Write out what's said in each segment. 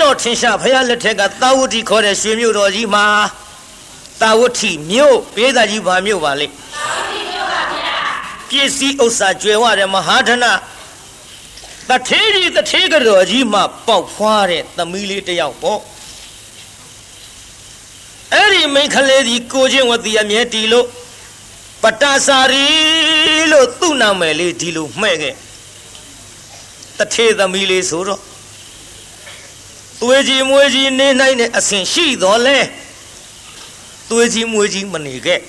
တော်ထင်ရှားဘုရားလက်ထက်ကသာဝတိခေါ်တဲ့ရွှေမြို့တော်ကြီးမှာသာဝတိမြို့ပေးသားကြီးဘာမြို့ပါလဲပစ္စည်းဥစ္စာကျွယ်ဝတဲ့မဟာဓနတထေးကြီးတထေးကတော်ကြီးမှပေါက်ဖွားတဲ့သမီးလေးတစ်ယောက်ပေါ့အဲ့ဒီမိန်းကလေးဒီကိုချင်းဝတီအမြဲတီလို့ပတ္တစာရီလို့သူ့နာမည်လေးဒီလိုမှဲ့ခဲ့တထေးသမီးလေးဆိုတော့ သွေးကြီးမွေးကြီးနေနိုင်တဲ့အဆင်ရှိတော်လဲသွေးကြီးမွေးကြီးမနေခဲ့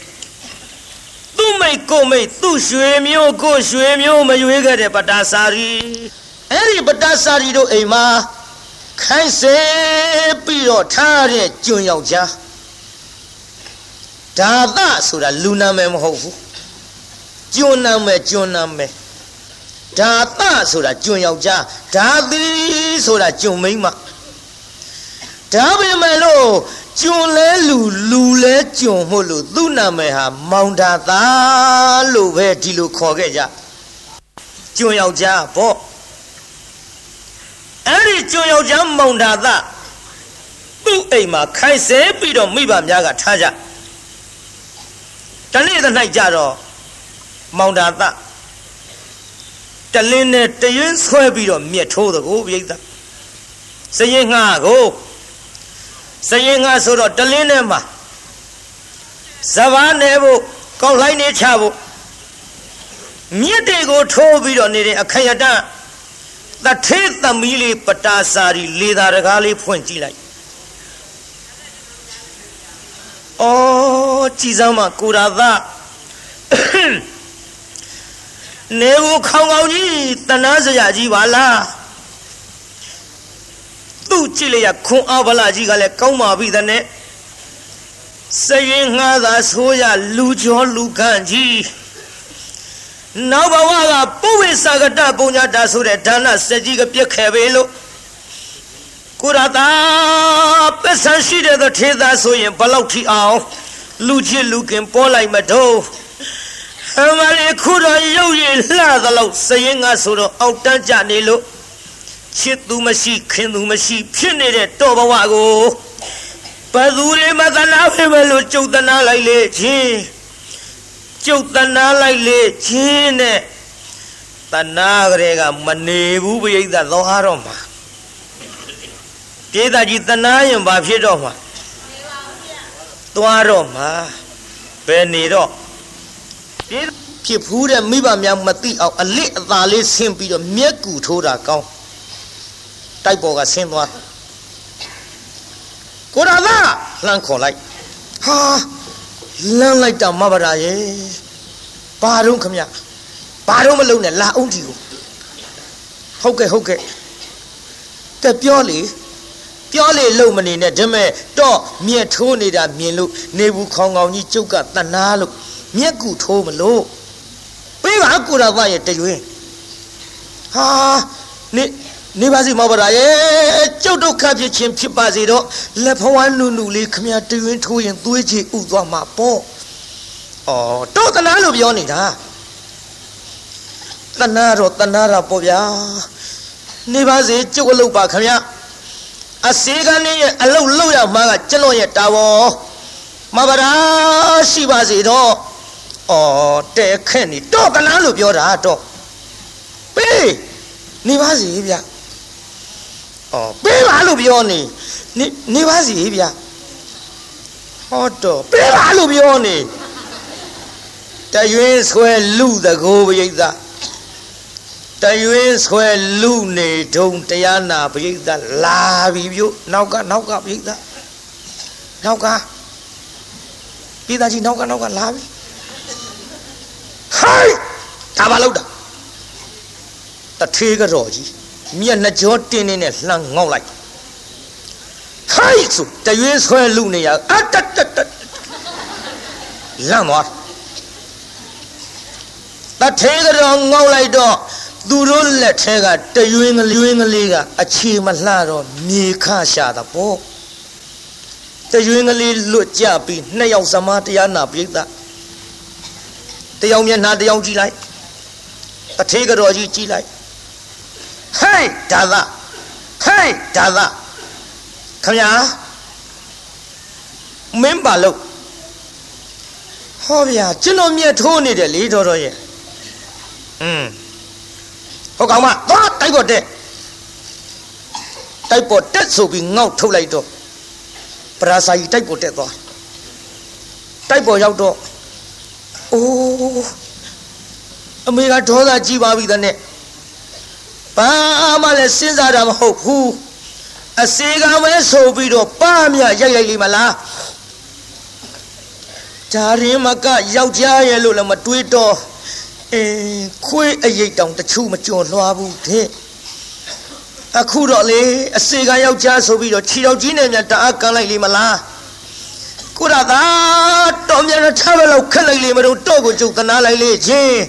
သူ့မိတ်ကိုမိတ်သူ့ရွှေမျိုးကိုရွှေမျိုးမရွေးခဲ့တဲ့ပတ္တစာရီအဲ့ဒီပတ္တစာရီတို့အိမ်မှာခိုင်းစေပြီးတော့ထားတဲ့ကျွံယောက်ျားဒါသဆိုတာလူနာမည်မဟုတ်ဘူးကျွန်းနာမည်ကျွန်းနာမည်ဒါသဆိုတာကျွန်းယောက်ျားဒါသီဆိုတာကျွန်းမိန်းမ ဒါပေမဲ့လို့ကျွန်းလဲလူလူလဲကျွန်းမို့လို့သူ့နာမည်ဟာမောင်ဒါသားလို့ပဲဒီလိုခေါ်ခဲ့ကြကျွန်းယောက်ျားပေါ့အဲ့ဒီကျွန်းယောက်ျားမောင်ဒါသားသူ့အိမ်မှာခိုင်ဆဲပြီးတော့မိဘများကထားကြတနေ့တ၌ကြတော့မောင်ဒါသတလင်းနဲ့တရင်ဆွဲပြီးတော့မြက်ထိုးသကိုပြိဿစရင်ငှားကို စရင်ငှားဆိုတော့တလင်းနဲ့မှာဇဘာနယ်ဖို့ကောက်လိုက်နေချဖို့မြက်တွေကိုထိုးပြီးတော့နေတဲ့အခယတတထေးသမီးလေးပတာစာရီလေသာတကားလေးဖွင့်ကြည့်လိုက်အော်ကြည်စမ်းမကိုရာသနေကိုခေါင်ခေါင်ကြီးတနာစရာကြီးပါလား သူ့ကြည့်လိုက်ရခွန်အားဗလာကြီးကလည်းကောင်းပါပြီတဲ့နဲ့စရင်ငှားသာဆိုးရလူကျော်လူကန့်ကြီးနောက်ဘဝကပုဝေစာကတပုံညာတာဆိုတဲ့ဒါနစက်ကြီးကပြက်ခဲ့ပေလို့ကိုရတာပစ္စံရှိတဲ့ထေသားဆိုရင်ဘလောက်ထိအောင်လူချစ်လူခင်ပေါ်လိုက်မတော့အမလေးခုတော့ရုပ်ရည်လှသလောက်စရင်ငါဆိုတော့အောက်တန်းကြနေလို့ ချစ်သူမရှိခင်သူမရှိ ဖြစ်နေတဲ့တော်ဘဝကိုဘသူတွေမသနာဖေမလို့ကြုတ်တနာလိုက်လေချင်းကြုတ်တနာလိုက်လေချင်းနဲ့တနာကလေးကမနေဘူးပြိဿသောဟာတော့မှာပြေးသားကြီးတနာရင်ဘာဖြစ်တော့မှာသွားတော့မှာဘယ်နေတော့ဖြစ်ဖူးတဲ့မိဘများမသိအောင်အလစ်အသာလေးဆင်းပြီးတော့မျက်ကူထိုးတာကောင်း တိုက်ပေါ်ကဆင်းသွားကိုရာသာလှမ်းခေါ်လိုက်ဟာလှမ်းလိုက်တာမဗရာရဲ့ဘာတော့ခမဘာတော့မလုံးနဲ့လာအောင်ဒီကိုဟုတ်ကဲ့ဟုတ်ကဲ့တက်ပြောလေပြောလေလုံမနေနဲ့ဒါမဲ့တော့မြက်ထိုးနေတာမြင်လို့နေဘူးခေါင်ခေါင်ကြီးကျုပ်ကတနာလို့မြက်ကူထိုးမလို့ပေးပါကိုရာသားရဲ့တရွင်းဟာနေ နေပါစီမောပါရဲ့ကျုပ်တို့ခပ်ဖြစ်ချင်းဖြစ်ပါစေတော့လက်ဖဝမ်းနုနုလေးခမတရွင်းထိုးရင်သွေးချေဥသွားမှာပေါ့ဩတော့တနာလို့ပြောနေတာတနာတော့တနာတာပေါ့ဗျာနေပါစေကျုပ်အလုပ်ပါခမအစေကနေရဲ့အလုတ်လုတ်ရမှာကကျွန်တော်ရဲ့တာဝန်မဗရာရှိပါစေတော့ဩတဲခက်နေတော့ကလားလို့ပြောတာတော့ပေးနေပါစီဗျ ဩပေးပါလို့ပြောနေနေနေပါစီဗျဟောတော့ပေးပါလို့ပြောနေတရွင်းဆွဲလူတကိုးပရိသတ်တရွေးဆွဲလူနေတုံတရားနာပရိသတ်လာပြီပြုနောက်ကနောက်ကပရိသတ်နောက်ကပြည်သားကြီးနောက်ကနောက်ကလာပြီဟိုင်းဒါဘာလို့တာတထေးကတော့ကြီး မျက်နှကြောတင်းနေနဲ့လှမ်းငေါက်လိုက်ဟိုင်းဆိုတရွေးဆွဲလူနေရအတတတလမ်းသွားတထေးကတော့ငေါက်လိုက်တော့သူတို့လက်ထဲကတရွင်းကရွင်းကလေးကအခြေမလှတော့မြေခရှာတာပေါ့တရွင်းကလေးလွတ်ကြပြီးနှစ်ယောက်စမားတရားနာပြိဿတယောက်မျက်နှာတယောက်ကြည့်လိုက်အထေးကတော်ကြီးကြည့်လိုက် ဟေးဒါသာဟေးဒါသာခမညာမင်းပါလို့ဟောဗျာကျွန်တော်မြက်ထိုးနေတယ်လေတော်တော်ရဲ့อืมဟုတ်ကောင်မသွားတိုက်ပေါ်တက်တိုက်ပေါ်တက်ဆိုပြီးငေါက်ထုတ်လိုက်တော့ပရာစာကြီးတိုက်ပေါ်တက်သွားတိုက်ပေါ်ရောက်တော့အိုးအမေကဒေါသကြီးပါပြီတဲ့နဲ့ ဘာမှလည်းစဉ်းစားတာမဟုတ်ဘူးအစေကမဲဆိုပြီးတော့ပါမြရိုက်ရိုက်လိမ့်မလားဒါရင်မကယောက်ျားရဲ့လို့လည်းမတွေးတော့အင်းခွေးအရိတ်တောင်တချို့မကြုံလွှားဘူးတဲ့အခုတော့လေအစေကယောက်ျားဆိုပြီးတော့ခြေတော်ကြီးနဲ့များတအားကန်လိုက်လိမ့်မလားကိုရသာတော်မြတ်ထားဘလောက်ခက်လိုက်လေမလို့တော့ကိုကျုပ်တနာလိုက်လေချင်း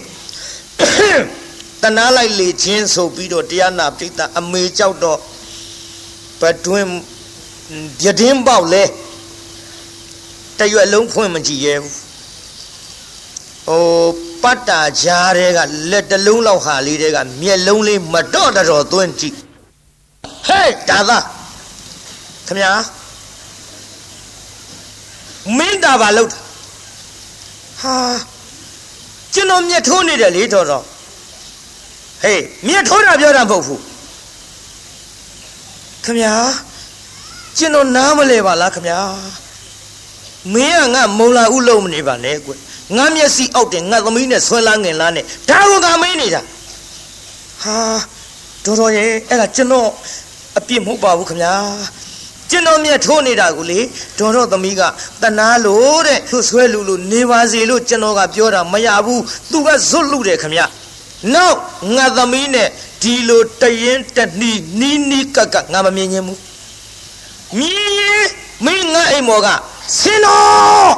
တနာလိုက်လေချင်းဆိုပြီးတော့တရားနာပိဋကအမေကြောက်တော့ဘတွင်ပြတင်းပေါက်လဲတရွက်လုံးဖွင့်မကြည့်ရဲဘူးဟိုပတ်တာကြားတဲ့ကလက်တလုံးလောက်ဟာလေးတဲ့ကမျက်လုံးလေးမတော့တော်သွင်းကြည့်ဟဲ့ဒါသာခမညာမင်းတာပါလို့ဟာကျွန်တော်မျက်ထိုးနေတယ်လေတော်တော် ဟေးမျက်ထိုးတာပြောတာမဟုတ်ဘူးခမညာကျွန်တော်နားမလဲပါလားခမညာမင်းကငါမုံလာဥလုံးမနေပါနဲ့ကွငါမျက်စိအောက်တင်ငါသမီးနဲ့ဆွဲလာငင်လားနဲ့ဒါကငါမင်းနေတာဟာတော်တော်ရဲ့အဲ့ဒါကျွန်တော်အပြစ်မဟုတ်ပါဘူးခမညာကျွန်တော်မြတ်ထိုးနေတာကိုလေဒေါ်တော့သမီးကတနာလို့တဲ့သူဆွဲလူလူနေပါစေလို့ကျွန်တော်ကပြောတာမရဘူးသူကဇွတ်လူတယ်ခမညာ နောက်ငါသမီးနဲ့ဒီလိုတရင်တနီနီးနီးကက်ကငါမမြင်ချင်းဘူးမြင်ရင်မင်းငါအိမ်မော်ကဆင်းတော့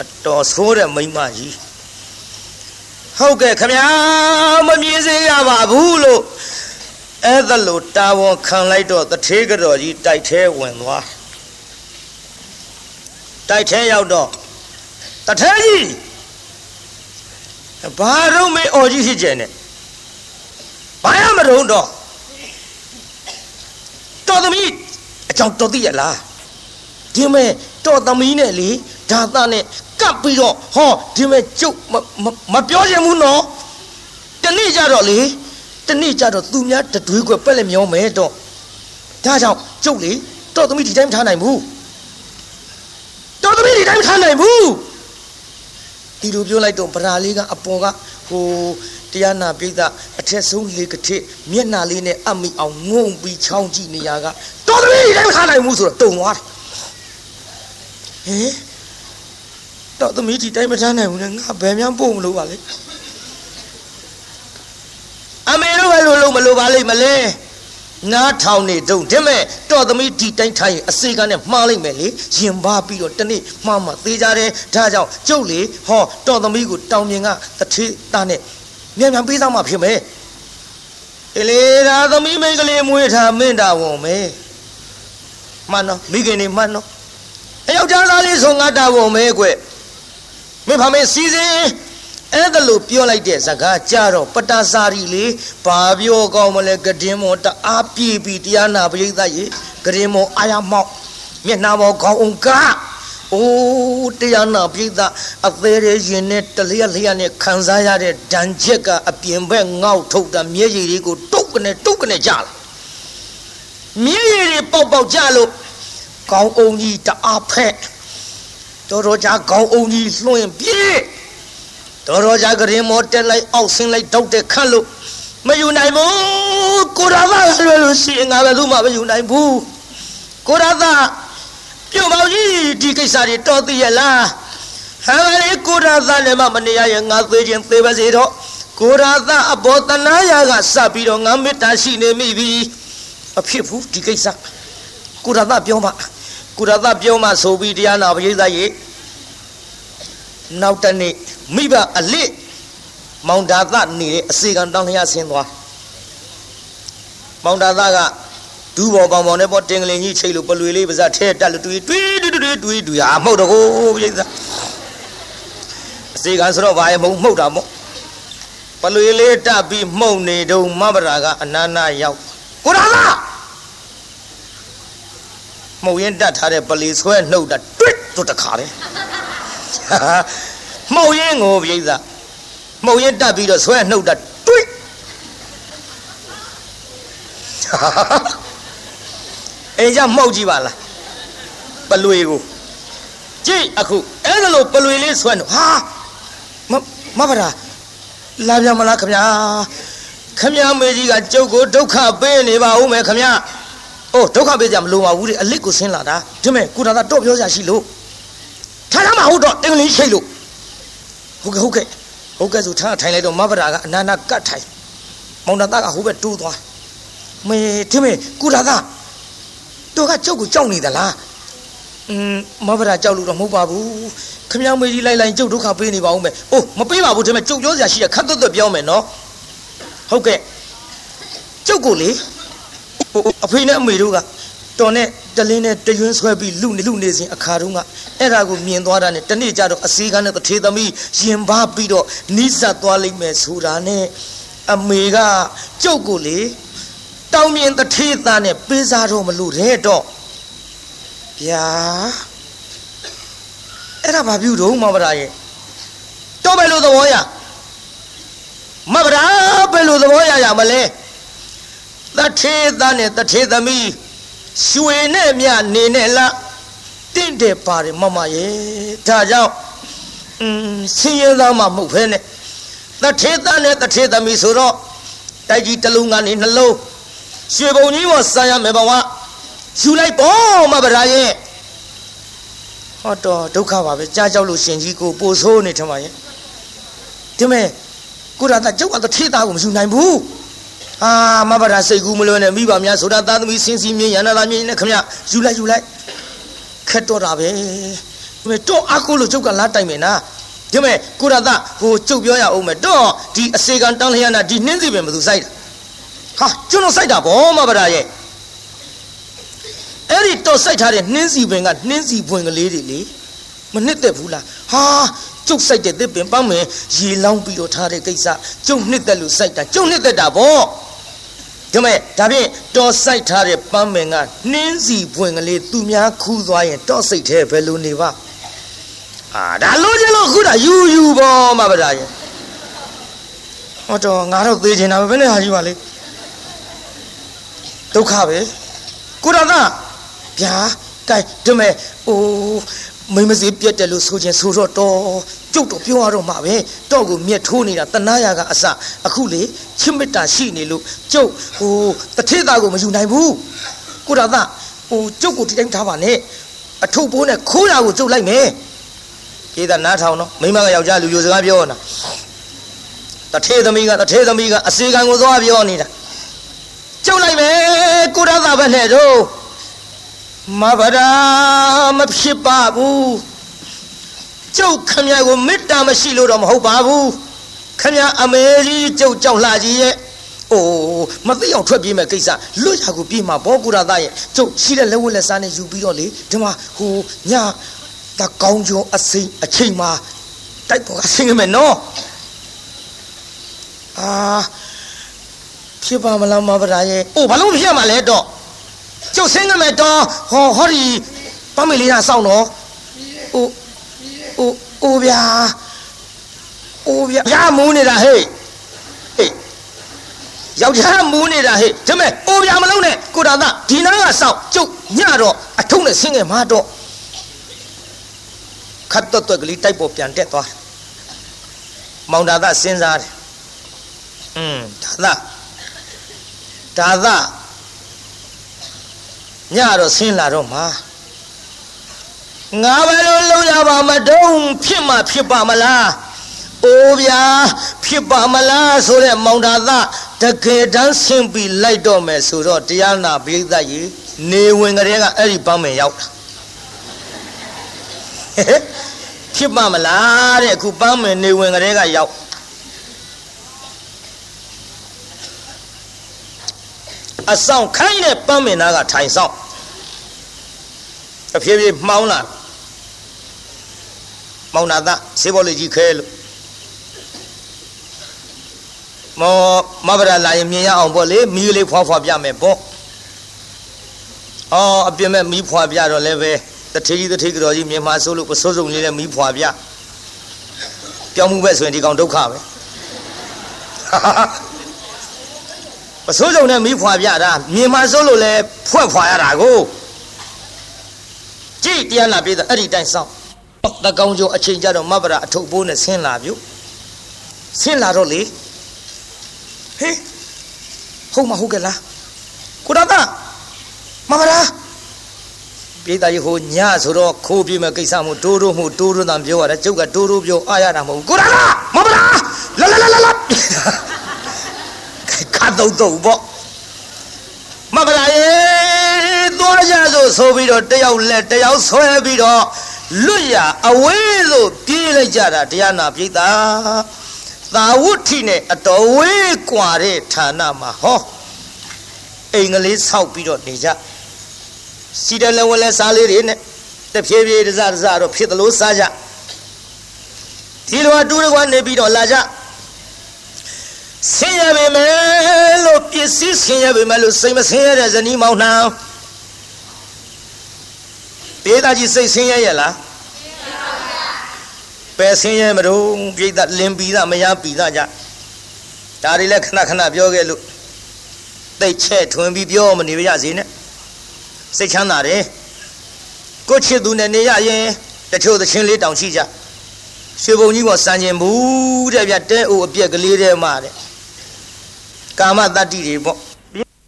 အတော်ဆိုးတဲ့မိမကြီးဟုတ်ကဲ့ခမညာမမြင်စေရပါဘူးလို့အဲ့ဒါလို့တာဝန်ခံလိုက်တော့တထေးကတော်ကြီးတိုက်ထဲဝင်သွားတိုက်ထဲရောက်တော့တထေးကြီး ဘာတော့မေအော်ကြီးဖြစ်ကျင်နေဘာရမတုံးတော့တော်သမီးအကြောင်းတော်သိရလားဒီမဲ့တော်သမီးနဲ့လေဒါသနဲ့ကပ်ပြီးတော့ဟောဒီမဲ့ကျုပ်မပြောချင်ဘူးနော်တနေ့ကြတော့လေတနေ့ကြတော့သူများတတွေးကွက်ပက်လက်မျောမယ်တော့ဒါကြောင့်ကျုပ်လေတော်သမီးဒီတိုင်းမထားနိုင်ဘူးတော်သမီးဒီတိုင်းမထားနိုင်ဘူး ဒီလိုပြောလိုက်တော့ဗရာလေးကအပေါ်ကဟိုတရားနာပိဋကအထက်ဆုံးလေကတိမျက်နာလေးနဲ့အမိအောင်ငုံပြီးချောင်းကြည့်နေရကတော်သမီးဒီတိုင်းမထားနိုင်ဘူးဆိုတော့တုံသွားတယ်ဟင်တော်သမီးဒီတိုင်းမထားနိုင်ဘူးလေငါဘယ်မှပို့မလို့ပါလေအမေတို့ပဲလို့လို့မလို့ပါလိမ့်မလဲ နားထောင်နေတုံးတဲ့မဲ့တော်သမီးဒီတိုင်းထိုင်အစေကနဲ့မှားလိုက်မယ်လေရင်ပါပြီးတော့တနေ့မှားမှသေးကြတယ်ဒါကြောင့်ကျုပ်လေဟောတော်သမီးကိုတောင်မြင်ကတထေးသားနဲ့မြန်မြန်ပေးသားမှဖြစ်မယ်အေးလေဒါသမီးမိန်းကလေးမွေးထားမင်းတာဝန်မယ်မှန်တော့မိခင်နေမှန်တော့အယောက်ျားသားလေးဆိုငါတာဝန်မယ်ကွမင်းဖမေစီစဉ် အဲ့ဒါလို့ပြောလိုက်တဲ့စကားကြတော့ပတ္တစာရီလေဘာပြောကောင်းမလဲဂဒင်းမောတအားပြေးပြီးတရားနာပရိသတ်ရေဂဒင်းမောအာရမောက်မျက်နှာမောခေါင်းအောင်ကအိုးတရားနာပရိသတ်အသေးရရင်နဲ့တလျက်လျက်နဲ့ခံစားရတဲ့ဒဏ်ချက်ကအပြင်ဘက်ငေါက်ထုတ်တာမျက်ရည်တွေကိုတုတ်ကနေတုတ်ကနေကြလာမျက်ရည်တွေပေါက်ပေါက်ကြလို့ခေါင်းအောင်ကြီးတအားဖက်တော်တော်ကြာခေါင်းအောင်ကြီးလွှင့်ပြေး တော်တော်ကြာကရင်မောတက်လိုက်အောက်ဆင်းလိုက်တောက်တဲ့ခတ်လို့မယူနိုင်ဘူးကိုရာသာလွယ်လို့ရှိရင်ငါဘယ်သူမှမယူနိုင်ဘူးကိုရာသာပြုတ်ပေါင်းကြီးဒီကိစ္စတွေတော်သိရလားဟာလေကိုရာသာလည်းမမနေရရင်ငါသေးခြင်းသေးပါစေတော့ကိုရာသာအဘောတနာယာကစပြီးတော့ငါမေတ္တာရှိနေမိပြီအဖြစ်ဘူးဒီကိစ္စကိုရာသာပြောမှကိုရာသာပြောမှဆိုပြီးတရားနာပရိသတ်ရေနောက်တနေ့ မိဘအလစ်မောင်ဒါသနေတဲ့အစီကံတောင်းလျာဆင်းသွားမောင်ဒါသကဒူးဘောကောင်ပေါင်နဲ့ပေါ့တင်ကလေးကြီးချိတ်လို့ပလွေလေးပါးစပ်ထဲတက်လို့တွေးတွေးတွေးတွေးတွေးတွေးဟာမဟုတ်တော့ကိုပြိဿအစီကံဆိုတော့ဘာရဲ့မဟုတ်မှုတ်တာမို့ပလွေလေးတက်ပြီးမှုတ်နေတုံးမဘရာကအနာနာရောက်ကိုရာသမှုတ်ရင်တတ်ထားတဲ့ပလီဆွဲနှုတ်တာတွစ်တို့တခါတယ် မှုတ်ရင်ကိုပြိဿမှုတ်ရင်တတ်ပြီးတော့ဆွဲနှုတ်တာတွစ်အိမ်ကြမှုတ်ကြည့်ပါလားပလွေကိုကြည့်အခုအဲ့ဒါလို့ပလွေလေးဆွဲနှုတ်ဟာမမဗရာလာပြန်မလားခမညာခမညာမေကြီးကကျုပ်ကိုဒုက္ခပေးနေပါဦးမယ်ခမညာအိုးဒုက္ခပေးကြမလို့ပါဘူးတဲ့အလစ်ကိုဆင်းလာတာဒီမဲ့ကုတာသာတော့ပြောကြရှိလို့ထားထားမဟုတ်တော့တင်ကလေးရှိလို့ ဟုတ်ကဲ့ဟုတ်ကဲ့ဟုတ်ကဲ့ဆိုထားထိုင်လိုက်တော့မဗရာကအနာနာကတ်ထိုင်မောင်တသားကဟိုဘက်တိုးသွားမေဒီမဲ့ကုတာသာတော့ကကျုပ်ကိုကြောက်နေသလားอืมမဗရာကြောက်လို့တော့မဟုတ်ပါဘူးခမည်းမေကြီးလိုက်လိုက်ကျုပ်ဒုက္ခပေးနေပါဦးမယ်အိုးမပေးပါဘူးဒီမဲ့ကျုပ်ပြောစရာရှိရခတ်သွတ်သွတ်ပြောမယ်နော်ဟုတ်ကဲ့ကျုပ်ကိုလေဟိုအဖေနဲ့အမေတို့က တော်နဲ့တလင်းနဲ့တရွင်းဆွဲပြီးလူနေလူနေစဉ်အခါတုန်းကအဲ့ဒါကိုမြင်သွားတာနဲ့တနေ့ကျတော့အစည်းကန်းနဲ့တထေသမီးရင်ပါပြီးတော့နီးစပ်သွားလိမ့်မယ်ဆိုတာနဲ့အမေကကျုပ်ကိုလေတောင်းမြင်တထေသားနဲ့ပေးစားတော့မလို့တဲ့တော့ဗျာအဲ့ဒါဘာပြုတော့မမရာရဲ့တော့ပဲလို့သဘောရမဗရာပဲလို့သဘောရရမလဲတထေသားနဲ့တထေသမီး ရွှေနဲ့မြနေနဲ့လားတင့်တယ်ပါတယ်မမရဲ့ဒါကြောင့်อืมဆင်းရဲသားမှမဟုတ်ဖ ೇನೆ တထေသားနဲ့တထေသမီးဆိုတော့တိုက်ကြီးတစ်လုံးကနေနှလုံးရွှေပုံကြီးပေါ်ဆံရမယ်ဘဝယူလိုက်ပေါ့မဗရာရဲ့ဟောတော့ဒုက္ခပါပဲကြားကြောက်လို့ရှင်ကြီးကိုပို့ဆိုးနေထမရဲ့ဒီမဲ့ကိုရတာကျုပ်ကတထေသားကိုမယူနိုင်ဘူး အာမဗရာစိတ်ကူးမလွန်းနဲ့မိဘများဆိုတာသာသမီစင်စီမြင်ရဏသာမြင်နဲ့ခမယူလိုက်ယူလိုက်ခက်တော့တာပဲဒီမဲ့တော့အကူလို့ကျုပ်ကလာတိုက်မယ်နာဒီမဲ့ကိုရတာဟိုကျုပ်ပြောရအောင်မယ်တော့ဒီအစေကန်တန်းလျက်နာဒီနှင်းစီပင်ဘယ်သူစိုက်တာဟာကျွန်တော်စိုက်တာဗောမဗရာရဲ့အဲ့ဒီတော့စိုက်ထားတဲ့နှင်းစီပင်ကနှင်းစီပွင့်ကလေးတွေလေမနှစ်သက်ဘူးလားဟာ ကျုပ်စိုက်တဲ့သစ်ပင်ပန်းမယ်ရေလောင်းပြီးတော့ထားတဲ့ကိစ္စကျုပ်နှစ်သက်လို့စိုက်တာကျုပ်နှစ်သက်တာဗောဒါမဲ့ဒါဖြင့်တော်စိုက်ထားတဲ့ပန်းမင်ကနှင်းစီပွင့်ကလေးသူများခူးသွားရင်တော့စိတ်သေးဘယ်လိုနေပါအာဒါလို့ကျလို့ခုတာယူယူပေါ့မဗဒါရဲ့ဟောတော့ငါတော့သေးချင်တာပဲဘယ်နဲ့ဟာယူပါလေဒုက္ခပဲကိုရတာဗျာကဲဒီမဲ့ဟို မိမစီပြက်တယ်လို့ဆိုခြင်းဆိုတော့တော်ကျုပ်တော့ပြောရတော့မှာပဲတော့ကိုမြက်ထိုးနေတာတနာရကအစအခုလေချစ်မေတ္တာရှိနေလို့ကျုပ်ဟိုတထေသားကိုမယူနိုင်ဘူးကိုရတာဟိုကျုပ်ကိုတိတိုင်းထားပါနဲ့အထုပ်ပိုးနဲ့ခိုးရကိုကျုပ်လိုက်မယ်ပြေးတာနားထောင်နော်မိမကယောက်ျားလူယိုစကားပြောနေတာတထေသမီးကတထေသမီးကအစီကံကိုသွားပြောနေတာကျုပ်လိုက်မယ်ကိုရတာပဲနဲ့တော့ မဗရာမဖြစ်ပါဘူးကျုပ်ခမရကိုမေတ္တာမရှိလို့တော့မဟုတ်ပါဘူးခမရအမေကြီးကျုပ်ကြောက်လှကြီးရဲ့အိုးမသိအောင်ထွက်ပြေးမဲ့ကိစ္စလွတ်ရကိုပြေးမှာဘောကုရသားရဲ့ကျုပ်ရှိတဲ့လက်ဝတ်လက်စားနဲ့ယူပြီးတော့လေဒီမှာဟိုညတကောင်းကျော်အစိမ့်အချိန်မှာတိုက်ပေါ်ကဆင်းရမယ်နော်အာဖြစ်ပါမလားမဗရာရဲ့အိုးဘာလို့မဖြစ်မှာလဲတော့ ကျုပ်ဆင်းကမဲ့တော့ဟောဟောဒီပမေလေးကစောင့်တော့အိုအိုအိုဗျာအိုဗျာဗျာမူးနေတာဟေ့ဟေ့ယောက်ျားမူးနေတာဟေ့ဒါမဲ့အိုဗျာမလုံးနဲ့ကိုတာသဒီနားကစောင့်ကျုပ်ညတော့အထုံးနဲ့ဆင်းငယ်မှာတော့ခတ်တော့တော့ကလေးတိုက်ပေါ်ပြန်တက်သွားမောင်တာသစဉ်းစားတယ်อืมဒါသဒါသ ညတော့ဆင်းလာတော့မှာငါဘယ်လိုလုပ်ရပါမတုံးဖြစ်မှဖြစ်ပါမလားအိုးဗျာဖြစ်ပါမလားဆိုတဲ့မောင်တာသတကယ်တမ်းဆင်းပြီးလိုက်တော့မယ်ဆိုတော့တရားနာပိဿကြီးနေဝင်ကလေးကအဲ့ဒီပန်းမင်ရောက်တာဖြစ်ပါမလားတဲ့အခုပန်းမင်နေဝင်ကလေးကရောက် အဆောင်ခိုင်းတဲ့ပန်းမင်သားကထိုင်ဆောင်အဖြည်းဖြည်းမှောင်းလာမောင်နာသဈေးဘောလေးကြီးခဲလို့မောမဗရာလာရင်မြင်ရအောင်ပေါ့လေမီးလေးဖွားဖွားပြမယ်ပေါ့အော်အပြင်မဲ့မီးဖွာပြတော့လည်းပဲတထေကြီးတထေကြီးတော်ကြီးမြန်မာဆိုးလို့ပစိုးစုံလေးနဲ့မီးဖွာပြပြောင်းမှုပဲဆိုရင်ဒီကောင်ဒုက္ခပဲ ပစိုးစုံနဲ့မီးဖွာပြတာမြန်မာဆိုးလို့လည်းဖွက်ဖွာရတာကိုကြည့်တရားနာပြည်သားအဲ့ဒီတိုင်းစောင့်တကောင်ကျော်အချိန်ကြတော့မဘရာအထုပ်ပိုးနဲ့ဆင်းလာပြုဆင်းလာတော့လေဟေးဟုတ်မဟုတ်ကလားကိုရတာမမလားပြည်သားကြီးဟိုညဆိုတော့ခိုးပြမဲ့ကိစ္စမို့တိုးတိုးမှုတိုးတိုးတန်ပြောရတယ်ကျုပ်ကတိုးတိုးပြောအားရတာမဟုတ်ဘူးကိုရတာမမလားလာလာလာလာ ခါတော့တော့ပေါ့မမလားရေသွားကြဆိုဆိုပြီးတော့တယောက်လက်တယောက်ဆွဲပြီးတော့လွတ်ရအဝေးသို့ပြေးလိုက်ကြတာတရားနာပြည်သားသာဝုဋ္ဌိနဲ့အတော်ဝေးกว่าတဲ့ဌာနမှာဟောအိမ်ကလေးဆောက်ပြီးတော့နေကြစီတလည်းဝလည်းစားလေးတွေနဲ့တဖြည်းဖြည်းတစတစတော့ဖြစ်သလိုစားကြဒီလိုအတူတကွနေပြီးတော့လာကြ ဆင်းရပေမဲ့လို့ပစ္စည်းဆင်းရပေမဲ့လို့စိတ်မဆင်းရတဲ့ဇနီးမောင်နှံဒေသကြီးစိတ်ဆင်းရရဲ့လားပယ်ဆင်းရဲမလို့ပြိတ္တလင်ပြီးသားမရပြီးသားကြဒါတွေလည်းခဏခဏပြောခဲ့လို့တိတ်ချဲ့ထွင်ပြီးပြောမနေပါရစေနဲ့စိတ်ချမ်းသာတယ်ကိုချစ်သူနဲ့နေရရင်တချို့သချင်းလေးတောင်ရှိကြရွှေဘုံကြီးပေါ်စံကျင်ဘူးတဲ့ဗျတဲအိုအပြက်ကလေးတဲ့မှာတဲ့ ကာမတတ္တိတွေပေါ့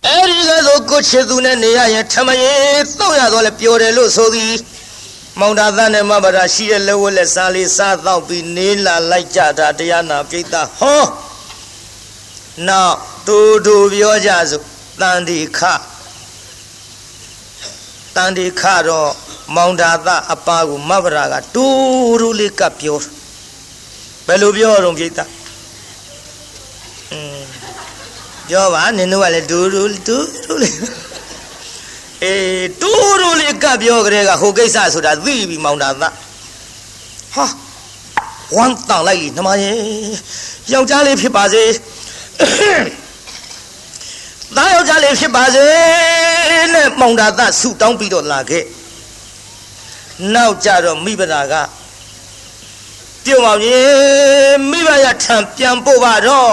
အဲ့ဒီကဆိုကိုချစ်သူနဲ့နေရရင်ထမရင်တော့ရတော့လဲပျော်တယ်လို့ဆိုသည်မောင်တာသားနဲ့မဘာသာရှိတဲ့လက်ဝက်လက်စားလေးစားတော့ပြီးနေလာလိုက်ကြတာတရားနာပြိတ္တာဟောနောက်တူတူပြောကြစို့တန်ဒီခတန်ဒီခတော့မောင်တာသအပါကိုမဗရာကတူတူလေးကပ်ပြောဘယ်လိုပြောတော့ပြိတ္တာอืม ပြောပါနင်တို့ကလည်းတူတူတူတူလေးအေးတူတူလေးကပ်ပြောကြတဲ့ကဟိုကိစ္စဆိုတာသိပြီမောင်တာသဟာဝမ်းတောင်လိုက်လေနှမရေယောက်ျားလေးဖြစ်ပါစေသားယောက်ျားလေးဖြစ်ပါစေနဲ့မောင်တာသဆုတောင်းပြီးတော့လာခဲ့နောက်ကြတော့မိဘတာကပြုံအောင်ကြီးမိဘရထံပြန်ပို့ပါတော့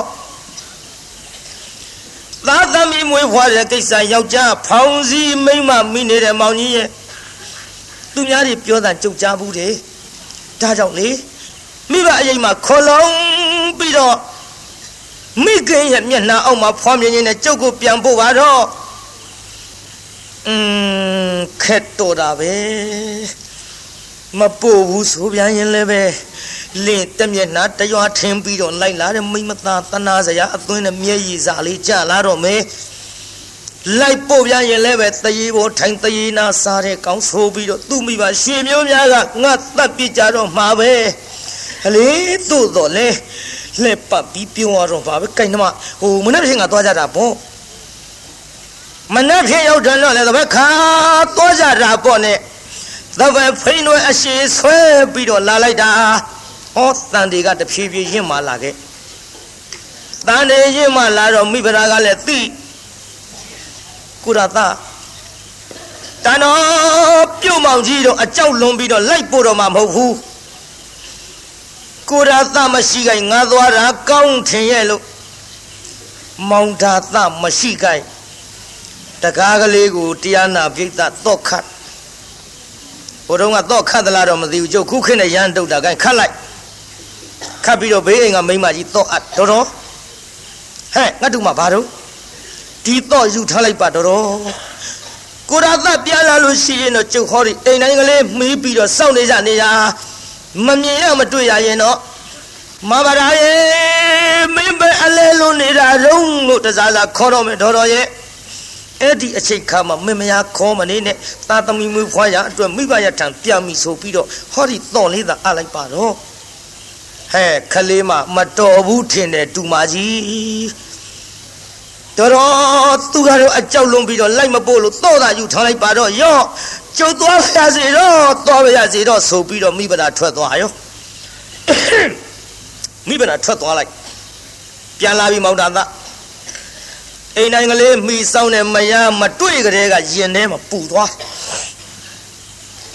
သားသမီးမွေးဖွားတဲ့ကိစ္စယောက်ျားဖောင်စည်းမိမ့်မမိနေတဲ့မောင်ကြီးရဲ့သူများတွေပြောတာကြုတ်ကြားဘူးတယ်ဒါကြောင့်လေမိဘအရင်မှာခေါ်လုံးပြီးတော့မိခင်ရဲ့မျက်နှာအောက်မှာဖွားမြင်နေတဲ့ကျုပ်ကိုပြန်ပို့ပါတော့อืมခက်တော်တာပဲမပို့ဘူးဆိုပြန်ရင်လည်းပဲ လင့်တမျက်နှာတရွာထင်းပြီးတော့လိုက်လာတဲ့မိမသားတနာစရာအသွင်းနဲ့မျက်ရည်စာလေးကြလာတော့မယ်လိုက်ပို့ပြန်ရင်လည်းပဲတရေပေါ်ထိုင်တရေနာစားတဲ့ကောင်းဆိုပြီးတော့သူ့မိဘရွှေမျိုးများကငါတတ်ပြကြတော့မှာပဲဟလေသို့တော်လဲလက်ပတ်ပြီးပြုံးရတော့ပါပဲကြိုင်နှမဟိုမနေ့ဖြင့်ကသွားကြတာပေါ့မနေ့ဖြင့်ရောက်တယ်တော့လည်းတပတ်ခါသွားကြတာပေါ့နဲ့တပတ်ဖိနှွဲအရှိဆွဲပြီးတော့လာလိုက်တာ ဟောတန်တွေကတဖြည်းဖြည်းရင့်မာလာခဲ့တန်တွေရင့်မာလာတော့မိဖုရားကလည်းသိကုရသတန်တော်ပြုတ်မောင်ကြီးတော့အကြောက်လွန်ပြီးတော့လိုက်ပို့တော့မှမဟုတ်ဘူးကိုရသမရှိခိုင်ငါသွားတာကောင်းထင်ရဲ့လို့မောင်တာသမရှိခိုင်တကားကလေးကိုတရားနာပြိဿတော့ခတ်ဘုံကတော့ခတ်သလားတော့မသိဘူးကျုပ်ခုခင်းနဲ့ရန်တုတ်တာခိုင်ခတ်လိုက် ခတ်ပြီးတော့ဘေးအိမ်ကမိမကြီးတော့အပ်တော်တော်ဟဲ့ငါတို့မှဘာတော့ဒီတော့ယူထားလိုက်ပါတော်တော်ကိုရသပြန်လာလို့ရှိရင်တော့ကျုပ်ဟောဒီအိမ်တိုင်းကလေးမီးပြီးတော့စောင့်နေကြနေရမမြင်ရမတွေ့ရရင်တော့မဘာရာရဲ့မင်းပဲအလဲလုံးနေတာရုံးလို့တစားစားခေါ်တော့မယ်တော်တော်ရဲ့အဲ့ဒီအချိန်ခါမှာမင်းမယားခေါ်မနေနဲ့သာသမီမွေးဖွားရအတွက်မိဘရထံပြန်ပြီဆိုပြီးတော့ဟောဒီတော့လေးသာအလိုက်ပါတော့ ဟဲ့ခလေးမမတော်ဘူးထင်တယ်တူမကြီးတော်တော်သူကတော့အကြောက်လွန်ပြီးတော့လိုက်မပို့လို့တော့တာယူထားလိုက်ပါတော့ရော့ကျုပ်သွားပါရစေတော့သွားပါရစေတော့ဆိုပြီးတော့မိဘနာထွက်သွားရောမိဘနာထွက်သွားလိုက်ပြန်လာပြီမောင်တာသအိမ်တိုင်းကလေးမိဆောင်တဲ့မယားမတွေ့ကြတဲ့ကရင်ထဲမှာပူသွား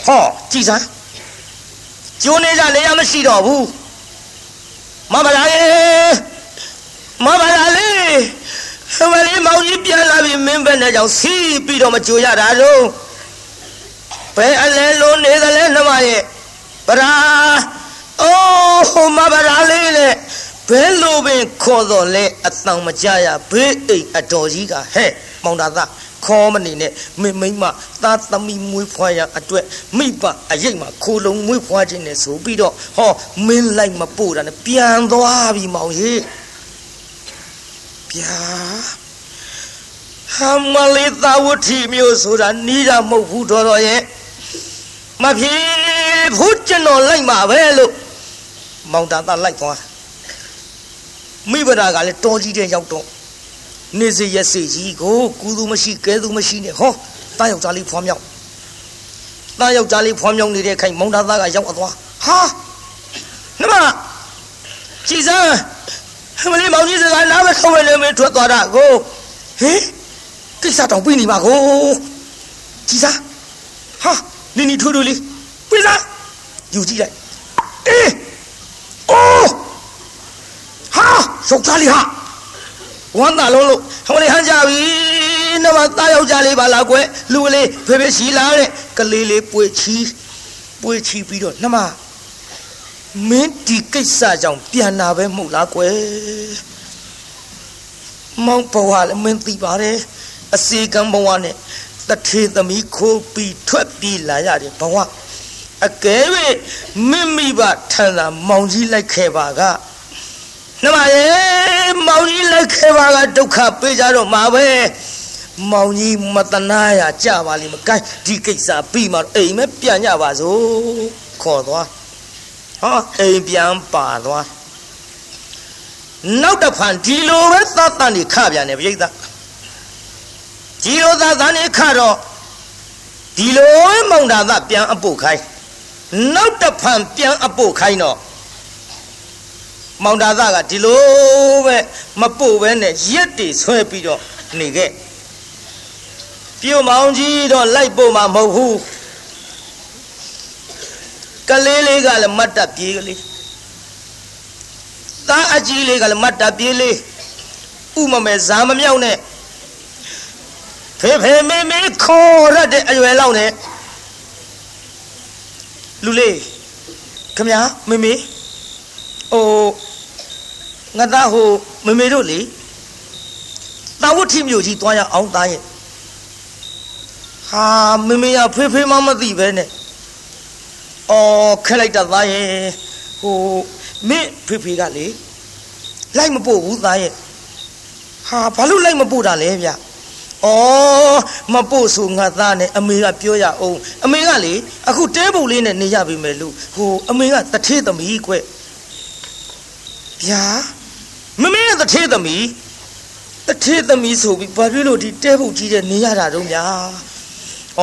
ဟောကြည်စမ်းကျိုးနေကြလေရမရှိတော့ဘူး မမလာရေမမလာလေမလေးမောင်ကြီးပြန်လာပြီမင်းဘက်နဲ့ကြောင့်စီးပြီးတော့မကြိုရတာတော့ဘယ်အလဲလုံးနေသလဲနှမရဲ့ဗရာအိုးမဗရာလေးနဲ့ဘဲလိုပင်ခေါ်တော်လဲအတန်မကြရဘေးအိမ်အတော်ကြီးကဟဲ့မောင်တာသား ခေါ်မနေနဲ့မင်းမိမသားသမီးမွေးဖွားရအတွက်မိဘအရိတ်မှာခိုးလုံးမွေးဖွားခြင်းနဲ့ဆိုပြီးတော့ဟောမင်းလိုက်မပို့တာနဲ့ပြန်သွားပြီမောင်ကြီးဗျာဟာမလေးသာဝတိမျိုးဆိုတာနီးတာမဟုတ်ဘူးတော်တော်ရဲ့မဖြစ်ဘူးကျွန်တော်လိုက်မှာပဲလို့မောင်တာသားလိုက်သွားမိဘရာကလည်းတော်ကြီးတဲ့ရောက်တော့ နေစေရစေကြီးကိုကူသူမရှိကဲသူမရှိနဲ့ဟောတားယောက်ျားလေးဖွားမြောက်တားယောက်ျားလေးဖွားမြောက်နေတဲ့ခိုင်မောင်တာသားကရောက်သွားဟာနမကြည်စမ်းမလေးမောင်ကြီးစကားနားမဆုံးရလည်းမထွက်သွားတာကိုဟင်ကိစ္စတောင်ပြီးနေပါကိုကြည်စမ်းဟာနင်းနီထိုးထိုးလေးပြေးစမ်းယူကြည့်လိုက်အေးအိုးဟာရုပ်သားလေးဟာ ဝမ်းသာလုံးလို့ဟိုလေဟန်ကြပြီနမသားယောက်ျားလေးပါလားကွယ်လူကလေးဖေဖေရှိလာတဲ့ကလေးလေးပွေချီပွေချီပြီးတော့နှမမင်းဒီကိစ္စကြောင့်ပြန်လာပဲမဟုတ်လားကွယ်မောင်ဘဝလည်းမင်းသိပါတယ်အစီကံဘဝနဲ့တထေသမီးခိုးပြီးထွက်ပြေးလာရတယ်ဘဝအကယ်၍မိမိဘထန်သာမောင်ကြီးလိုက်ခဲ့ပါက နှမရဲ့မောင်ကြီးလိုက်ခဲ့ပါကဒုက္ခပေးကြတော့မှာပဲမောင်ကြီးမတနာရကြပါလိမ့်မကိုင်းဒီကိစ္စပြီးမှအိမ်မဲပြန်ကြပါစို့ခေါ်သွားဟောအိမ်ပြန်ပါသွားနောက်တစ်ဖန်ဒီလိုပဲသတ်တန်နေခပြန်တယ်ပြိဿဒီလိုသတ်တန်နေခတော့ဒီလိုမောင်တာသပြန်အပုတ်ခိုင်းနောက်တစ်ဖန်ပြန်အပုတ်ခိုင်းတော့ မောင်တာသကဒီလိုပဲမပုတ်ပဲနဲ့ရက်တွေဆွဲပြီးတော့နေခဲ့ပြုံမောင်ကြီးတော့လိုက်ပို့မှာမဟုတ်ဘူးကလေးလေးကလည်းမတ်တပ်ပြေးကလေးသားအကြီးလေးကလည်းမတ်တပ်ပြေးလေးဥမမဲဇာမမြောက်နဲ့ဖေဖေမေမေခေါ်ရတဲ့အရွယ်လောက်နဲ့လူလေးခမမေမေအို ငါသားဟိုမေမေတို့လေတာဝတ်ထိမြို့ကြီးသွားရအောင်သားရဲ့ဟာမေမေရဖေးဖေးမမသိပဲနဲ့အော်ခက်လိုက်တာသားရဲ့ဟိုမင်းဖေးဖေးကလေလိုက်မပို့ဘူးသားရဲ့ဟာဘာလို့လိုက်မပို့တာလဲဗျအော်မပို့ဆိုငါသားနဲ့အမေကပြောရအောင်အမေကလေအခုတဲပုံလေးနဲ့နေရပြီမယ်လို့ဟိုအမေကတထေးသမီးကွဗျာ မမေရဲ့တထေးသမီးတထေးသမီးဆိုပြီးဘာဖြစ်လို့ဒီတဲပုတ်ကြီးတဲ့နေရတာတော့များဩ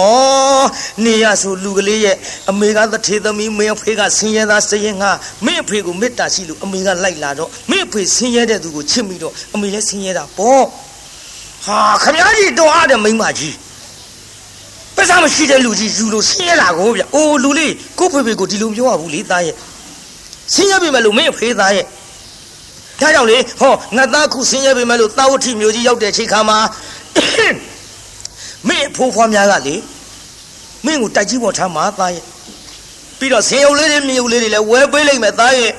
နေရဆိုလူကလေးရဲ့အမေကတထေးသမီးမင်းအဖေကဆင်းရဲသားစရင်ငါမင်းအဖေကိုမေတ္တာရှိလို့အမေကလိုက်လာတော့မင်းအဖေဆင်းရဲတဲ့သူကိုချစ်မိတော့အမေလည်းဆင်းရဲတာပေါ့ဟာခမကြီးတော်အားတဲ့မိမကြီးပစားမရှိတဲ့လူကြီးယူလို့ဆင်းရဲတာကိုဗျအိုးလူလေးကိုဖေဖေကိုဒီလိုပြောရဘူးလေသားရဲ့ဆင်းရဲပြီမဲ့လို့မင်းအဖေသားရဲ့ ဒါကြောင့်လေဟောငါသားခုဆင်းရဲပေမဲ့လို့တာဝတိမျိုးကြီးရောက်တဲ့ချိန်ခါမှာမင်းဖိုးဖွားများကလေမင်းကိုတိုက်ကြီးပေါ်ထားမှာသားရဲ့ပြီးတော့ဆင်းရုပ်လေးတွေမြေုပ်လေးတွေလည်းဝဲပေးလိုက်မယ်သားရဲ့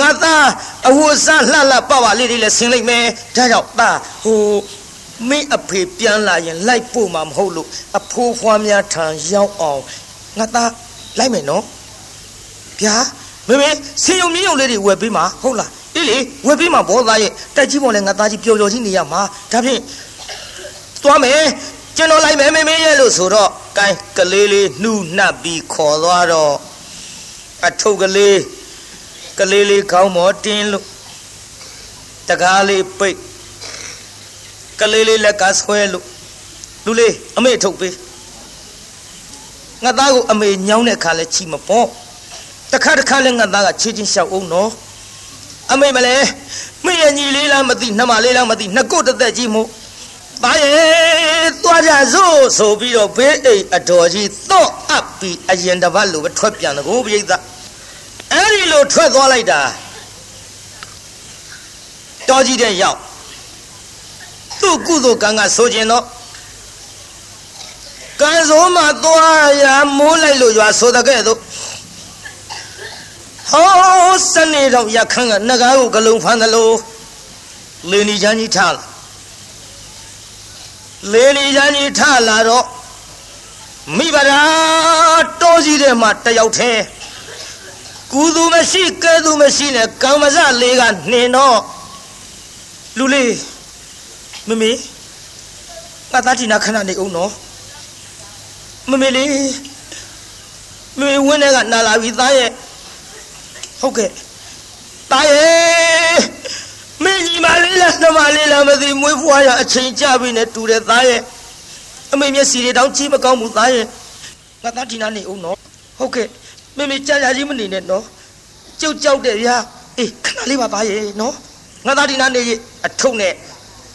ငါသားအဝတ်စားလှလှပပလေးတွေလည်းဆင်းလိုက်မယ်ဒါကြောင့်သားဟိုမင်းအဖေပြန်လာရင်လိုက်ပို့မှာမဟုတ်လို့အဖိုးဖွားများထံရောက်အောင်ငါသားလိုက်မယ်နော်ဗျာ မေမေဆင်းယုံမြင်းယုံလေးတွေဝယ်ပေးမှာဟုတ်လားအေးလေဝယ်ပေးမှာဘောသားရဲ့တိုက်ကြီးပေါ်လဲငါသားကြီးပျော်ပျော်ကြီးနေရမှာဒါဖြင့်သွားမယ်ကျွန်တော်လိုက်မယ်မေမေရဲ့လို့ဆိုတော့ကိုင်းကလေးလေးနှူးနှပ်ပြီးခေါ်သွားတော့အထုပ်ကလေးကလေးလေးခေါင်းမော်တင်းလို့တကားလေးပိတ်ကလေးလေးလက်ကဆွဲလို့လူလေးအမေထုတ်ပေးငါသားကိုအမေညောင်းတဲ့ခါလဲချီမပေါ့ တခါတခါလဲငါသားကချေးချင်းလျှောက်အောင်နော်အမေမလဲမင်းရဲ့ညီလေးလားမသိနှမလေးလားမသိနှစ်ကုတ်တစ်သက်ကြီးမို့ပါရဲ့သွားကြစို့ဆိုပြီးတော့ဘေးအိမ်အတော်ကြီးတော့အပ်ပြီးအရင်တစ်ပတ်လိုပဲထွက်ပြန်တယ်ကိုပြိဿအဲ့ဒီလိုထွက်သွားလိုက်တာတော်ကြီးတဲ့ရောက်သူ့ကုသိုလ်ကံကဆိုခြင်းတော့ကံစိုးမှာသွားရမိုးလိုက်လို့ရွာဆိုတဲ့ကဲ့သို့ ဟောစနေတော့ရခန်းကနဂါးကိုဂလုံးဖမ်းသလိုလေနီချမ်းကြီးထားလာလေနီချမ်းကြီးထားလာတော့မိဗရာတောကြီးတဲ့မှာတယောက်ထဲကုသူမရှိကဲသူမရှိနဲ့ကံမစလေးကနှင်တော့လူလေးမမေငါသားတီနာခဏနေအောင်နော်မမေလေးမမေဝင်းထဲကနာလာပြီသားရဲ့ ဟုတ်ကဲ့သားရဲ့မင်းကြီးမလေးလားနှမလေးလားမသိမွေးဖွားရအချိန်ကြပြီနဲ့တူတယ်သားရဲ့အမေမျက်စီတွေတောင်ကြီးမကောင်းဘူးသားရဲ့ငါသားတီနာနေအောင်နော်ဟုတ်ကဲ့မမေကြာကြာကြီးမနေနဲ့နော်ကြုတ်ကြောက်တယ်ဗျာအေးခဏလေးပါသားရဲ့နော်ငါသားတီနာနေရအထုပ်နဲ့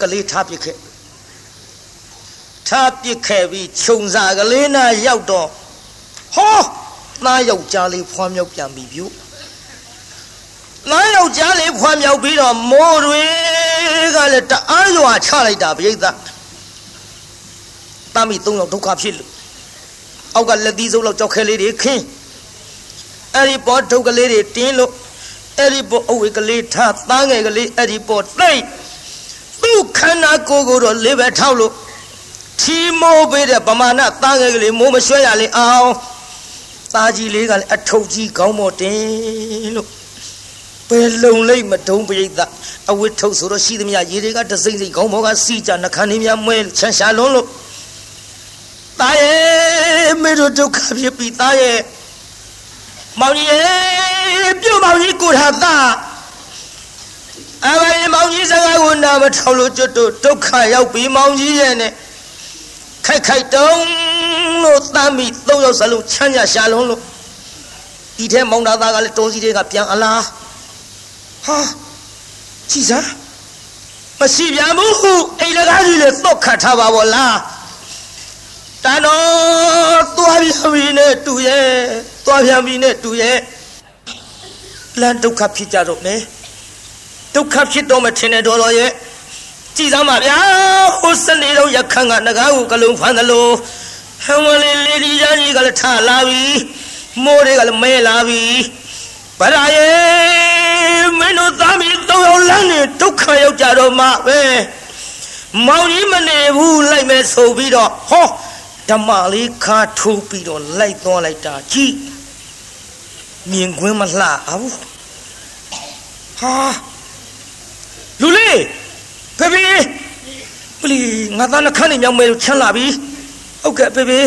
ကလေးထားပစ်ခဲ့ထားပစ်ခဲ့ပြီးခြုံစာကလေးနာရောက်တော့ဟောသားယောက်ျားလေးဖွားမြောက်ပြန်ပြီပြု သားယောက်ျားလေးဖွားမြောက်ပြီးတော့မိုးတွေကလည်းတအားရွာချလိုက်တာပြိဿတာမီသုံးယောက်ဒုက္ခဖြစ်လို့အောက်ကလက်သီးစုပ်လောက်ကြောက်ခဲလေးတွေခင်းအဲ့ဒီပေါ်ဒုက္ခလေးတွေတင်းလို့အဲ့ဒီပေါ်အဝေကလေးထားသားငယ်ကလေးအဲ့ဒီပေါ်သိမ့်သူ့ခန္ဓာကိုယ်ကိုတော့လေးပဲထောက်လို့ထီမိုးပေးတဲ့ပမာဏသားငယ်ကလေးမိုးမရွှဲရလေအောင်သားကြီးလေးကလည်းအထုပ်ကြီးကောင်းမတင်လို့ ဘယ်လုံလိမ့်မတုံးပိဋကအဝတ်ထုတ်ဆိုတော့ရှိသမျှရေတွေကတစိမ့်စိမ့်ခေါင်းဘောကစီကြနှခမ်းနေများမွဲချမ်းရှာလုံးလို့သားရဲ့မေတို့ဒုက္ခဖြစ်ပြီသားရဲ့မောင်ကြီးရဲ့ပြုတ်မောင်ကြီးကိုထားသားအဘိမောင်ကြီးစကားကိုနာမထောက်လို့ကျွတ်တို့ဒုက္ခရောက်ပြီးမောင်ကြီးရဲ့နဲ့ခိုက်ခိုက်တုံးလို့တမ်းပြီးသုံးယောက်စလုံးချမ်းရရှာလုံးလို့ဒီထဲမောင်သားသားကလည်းတောစီတွေကပြန်အလား ဟာကြည်စားမရှိပြန်ဘူးအိမ်လကားကြီးလေသွတ်ခတ်ထားပါဘောလားတန်တော်သွားပြန်ပြီနဲ့တူရဲ့သွားပြန်ပြီနဲ့တူရဲ့လမ်းဒုက္ခဖြစ်ကြတော့မယ်ဒုက္ခဖြစ်တော့မှထင်တယ်တော်တော်ရဲ့ကြည်စမ်းပါဗျာဟိုစနေတော့ရခန့်ကငကားကိုကလုံးဖမ်းသလိုဟံဝလေးလေးဒီကြီးကလည်းထလာပြီမိုးတွေကလည်းမဲလာပြီဗရာရဲ့ မင်းတို့သားမီးသုံးယောက်လမ်းနေဒုက္ခရောက်ကြတော့မှပဲမောင်ကြီးမနေဘူးလိုက်မယ်ဆိုပြီးတော့ဟောဓမ္မလေးခါထိုးပြီးတော့လိုက်သွားလိုက်တာကြည်မြင်ကွင်းမလှဘူးဟာလူလေးဖေဖေပလီငါသားနှခမ်းနေမြောက်မဲလို့ချမ်းလာပြီဟုတ်ကဲ့ဖေဖေ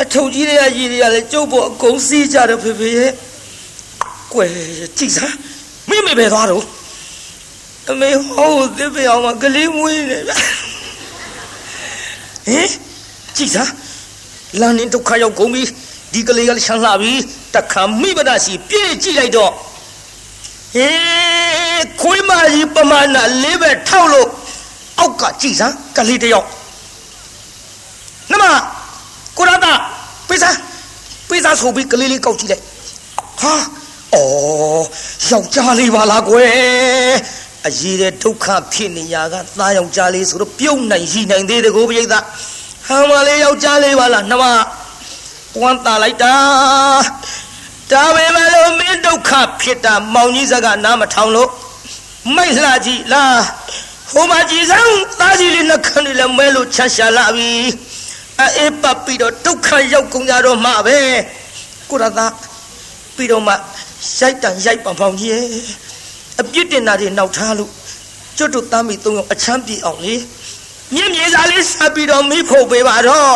အထုပ်ကြီးတွေကရည်တွေကလည်းကျုပ်ပေါ်အကုန်စီးကြတယ်ဖေဖေရဲ့ကွယ်ကြည့်စား မင်းမေပဲသွားတော့အမေဟောသစ်ပြောင်မှာကလေးမွေးနေဗျဟင်ကြည့်စားလမ်းနေဒုက္ခရောက်ကုန်ပြီဒီကလေးကလည်းချမ်းလာပြီတခါမိမဒစီပြေးကြည့်လိုက်တော့ဟေးခွေးမကြီးပမာဏလေးပဲထောက်လို့အောက်ကကြည်စမ်းကလေးတယောက်နမကိုရတာပိစာပိစာဆိုပြီးကလေးလေးကောက်ကြည့်လိုက်ဟာ အော်ယောက်ျားလေးပါလားကွယ်အရေးတဲ့ဒုက္ခဖြစ်နေရကသားယောက်ျားလေးဆိုတော့ပြုံးနိုင်ရှိနိုင်သေးတယ်ကိုပြိဿဟမ်မလေးယောက်ျားလေးပါလားနမဝမ်းတာလိုက်တာဒါပေမဲ့လို့မင်းဒုက္ခဖြစ်တာမောင်ကြီးစကားနားမထောင်လို့မိတ်လာကြည့်လားဟိုမှာကြည်စမ်းသားကြီးလေးနှခမ်းလေးလည်းမဲလို့ချမ်းရှာလာပြီအေးပတ်ပြီးတော့ဒုက္ခရောက်ကုန်ကြတော့မှပဲကိုရသာပြီးတော့မှ ရိုက်တန်ရိုက်ပံဖောင်ကြီးအပြစ်တင်တာတွေနောက်ထားလို့ကျွတ်တို့သားမိသုံးယောက်အချမ်းပြေအောင်လေမြင့်မြေစားလေးဆက်ပြီးတော့မိဖို့ပေးပါတော့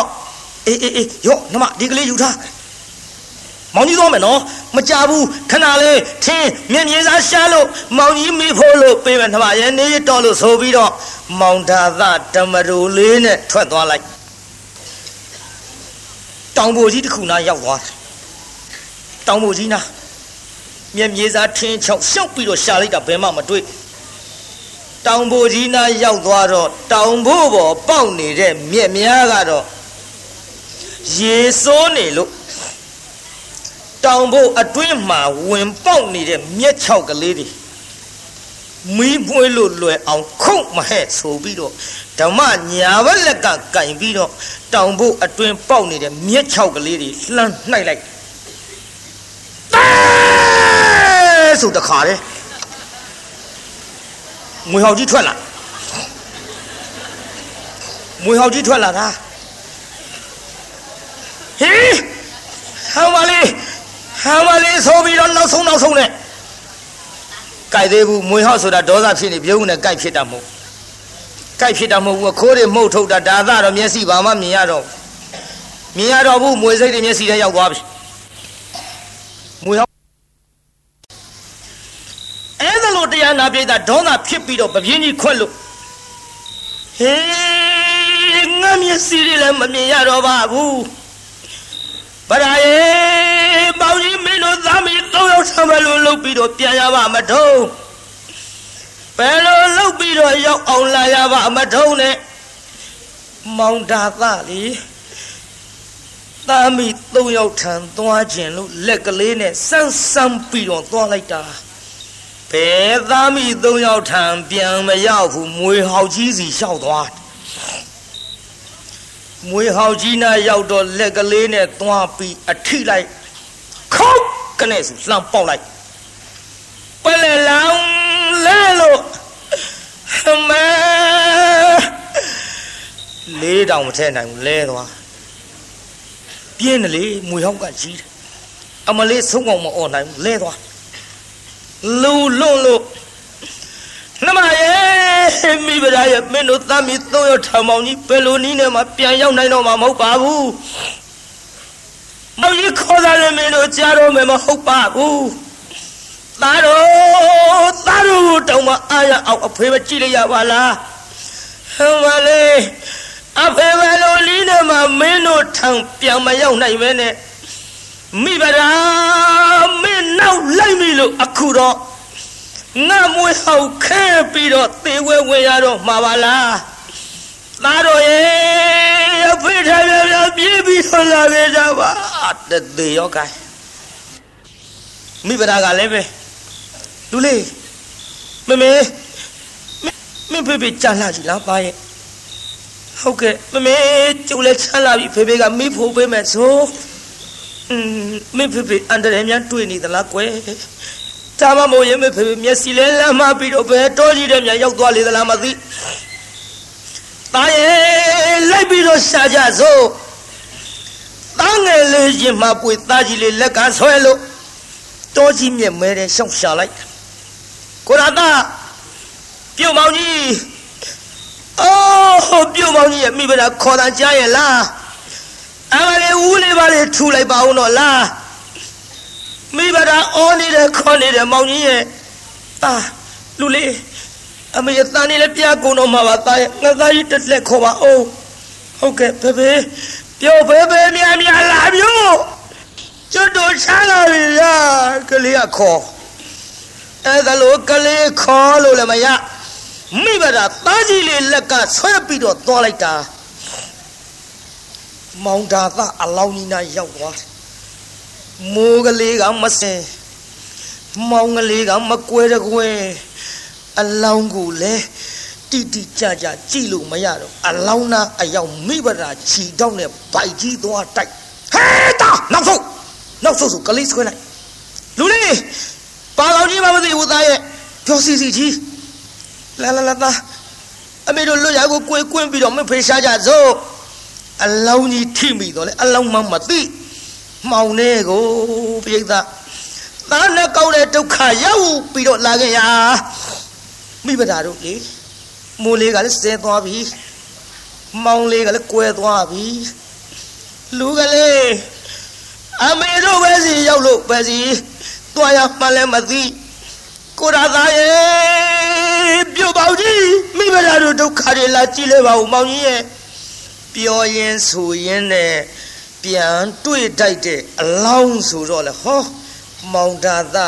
အေးအေးအေးရော့နမဒီကလေးယူထားမောင်ကြီးသွားမယ်နော်မကြဘူးခဏလေးထင်းမြင်မြင်စားရှားလို့မောင်ကြီးမိဖို့လို့ပြေးမယ်နှမရဲ့နေတော်လို့ဆိုပြီးတော့မောင်ဒါသဓမ္မရူလေးနဲ့ထွက်သွားလိုက်တောင်ပေါ်ကြီးတစ်ခုနာရောက်သွားတယ်တောင်ပေါ်ကြီးနာ မျက်မြေစာထင်းချောက်ရှောက်ပြီးတော့ရှာလိုက်တာဘယ်မှမတွေ့တောင်ပိုကြီးနားရောက်သွားတော့တောင်ဖို့ပေါ်ပေါက်နေတဲ့မြက်များကတော့ရေစိုးနေလို့တောင်ဖို့အတွင်းမှာဝင်ပေါက်နေတဲ့မြက်ချောက်ကလေးတွေမီးပွေးလို့လွယ်အောင်ခုတ်မဟဲ့ဆိုပြီးတော့ဓမ္မညာဘက်လက်ကကင်ပြီးတော့တောင်ဖို့အတွင်းပေါက်နေတဲ့မြက်ချောက်ကလေးတွေလှမ်းနှိုက်လိုက်တဲ ဆိုတခါလေမွေဟောက်ကြီးထွက်လာမွေဟောက်ကြီးထွက်လာတာဟေးဟောင်းပါလေဟောင်းပါလေဆိုပြီးတော့နောက်ဆုံးနောက်ဆုံးနဲ့ကြိုက်သေးဘူးမွေဟောက်ဆိုတာဒေါသဖြစ်နေပြုံးနဲ့ကြိုက်ဖြစ်တာမဟုတ်ကြိုက်ဖြစ်တာမဟုတ်ဘူးခိုးတွေမှုတ်ထုတ်တာဒါသတော့မျက်စိဘာမှမြင်ရတော့မြင်ရတော့ဘူးမွေစိတ်တွေမျက်စိထဲရောက်သွားပြီမွေဟောက်အဲ့ဒါ လို့တရားနာပြိတ္တာဒေါသဖြစ်ပြီးတော့ပပြင်းကြီးခွက်လို့ဟေးငါမျက်စိတွေလည်းမမြင်ရတော့ပါဘူးဗရာယေပေါင်းကြီးမင်းတို့သားမီးသုံးယောက်ဆံမလို့လှုပ်ပြီးတော့ပြန်ရပါမထုံးဘယ်လိုလှုပ်ပြီးတော့ရောက်အောင်လာရပါမထုံးနဲ့မောင်တာသလေသားမီးသုံးယောက်ထံသွားခြင်းလို့လက်ကလေးနဲ့ဆန်းဆန်းပြီးတော့သွားလိုက်တာ ဘယ်သားမီးသုံးယောက်ထံပြန်မရောက်ဘူးမွေဟောက်ကြီးစီလျှောက်သွားမွေဟောက်ကြီးနာရောက်တော့လက်ကလေးနဲ့သွားပြီးအထိလိုက်ခုတ်ကနေစုလှမ်းပေါက်လိုက်ပလဲလောင်လဲလို့မဲလေးတောင်မထဲနိုင်ဘူးလဲသွားပြင်းတယ်လေမွေဟောက်ကကြီးတယ်အမလေးဆုံးအောင်မអော်နိုင်ဘူးလဲသွား လူလွန့်လို့နှမရဲ့မိဗရာရဲ့မင်းတို့သားမီးသုံးယောက်ထံမောင်ကြီးဘယ်လိုနည်းနဲ့မှပြန်ရောက်နိုင်တော့မှာမဟုတ်ပါဘူးမောင်ကြီးခေါ်တာလည်းမင်းတို့ကြားတော့မယ်မဟုတ်ပါဘူးသားတော်သားတော်တောင်မအားရအောင်အဖေမကြည့်လိုက်ရပါလားဟမ်မလေးအဖေဘယ်လိုနည်းနဲ့မှမင်းတို့ထံပြန်မရောက်နိုင်မဲနဲ့မိဗရာမင်းနောက်လိုက်ပြီ လို့အခုတော့ငါမွေးဟောက်ခဲပြီးတော့သေဝဲဝင်ရတော့မှာပါလားသားတော်ရဲ့အဖေထားပြပြပြေးပြီးတော့လာခဲ့ကြပါတသေးရောကိုင်းမိဗရာကလည်းပဲလူလေးမမေမင်းဖေဖေကြာလာကြည်လားပါရဲ့ဟုတ်ကဲ့မမေကျုပ်လည်းချမ်းလာပြီဖေဖေကမိဖို့ပေးမယ်ဆိုอืม မင်းဖေဖေအန်တရယ်များတွေ့နေသလားကွယ်ဒါမှမဟုတ်ရင်မဖေဖေမျက်စိလဲလမ်းမပြီးတော့ဘယ်တော်ကြီးတဲ့များရောက်သွားလေသလားမသိตาရဲ့လိုက်ပြီးတော့ရှာကြစို့တားငယ်လေးရင်မှပွေသားကြီးလေးလက်ကဆွဲလို့တောကြီးမြက်မဲတဲ့ရှောက်ရှာလိုက်ကိုရတာပြုတ်မောင်ကြီးအော်ပြုတ်မောင်ကြီးရဲ့မိဘတာခေါ်တာကြားရဲ့လား အမလေးဦးလေးပါလေးထူလိုက်ပါဦးတော့လားမိဘတာအော်နေတယ်ခေါ်နေတယ်မောင်ကြီးရဲ့တာလူလေးအမေတန်နေလည်းပြကုန်တော့မှာပါတာရဲ့ငါသားကြီးတက်လက်ခေါ်ပါအောင်ဟုတ်ကဲ့ဖေဖေပြောဖေဖေမြန်မြန်လာမျိုးကျွတ်တို့ချမ်းလာပြီရာကလေးကခေါ်အဲ့ဒါလို့ကလေးခေါ်လို့လည်းမရမိဘတာသားကြီးလေးလက်ကဆွဲပြီးတော့သွားလိုက်တာ မောင်ဒါသအလောင်းကြီးနာရောက်သွားတယ်မိုးကလေးကမစင်မောင်ကလေးကမကွဲတကွဲအလောင်းကိုလည်းတိတိကျကျကြည့်လို့မရတော့အလောင်းနာအယောင်မိဘတာခြီတောက်နဲ့ဗိုက်ကြီးသွားတိုက်ဟဲတာနောက်ဆုံးနောက်ဆုံးဆိုကလေးဆွဲလိုက်လူလေးပါလောင်ကြီးမမသိဘူးသားရဲ့ပြောစီစီကြီးလာလာလာသားအမေတို့လွတ်ရကိုကိုယ်ကွင်းပြီးတော့မဖေရှားကြစို့ အလောင်းကြီးထိမိတော့လေအလောင်းမှမသိမှောင်နေကိုပြိဿသားနဲ့ကောက်တဲ့ဒုက္ခရောက်ပြီးတော့လာခဲ့ရမိဘတာတို့လေမိုးလေးကလည်းဆဲသွားပြီမောင်လေးကလည်းကွဲသွားပြီလူကလေးအမေတို့ပဲစီရောက်လို့ပဲစီတွားရမှလည်းမသိကိုရာသားရဲ့ပြုတ်ပေါကြီးမိဘတာတို့ဒုက္ခတွေလာကြည့်လဲပါဦးမောင်ကြီးရဲ့ ပြောရင်ဆိုရင်နဲ့ပြန်တွေ့တိုက်တဲ့အလောင်းဆိုတော့လေဟောမောင်တာသာ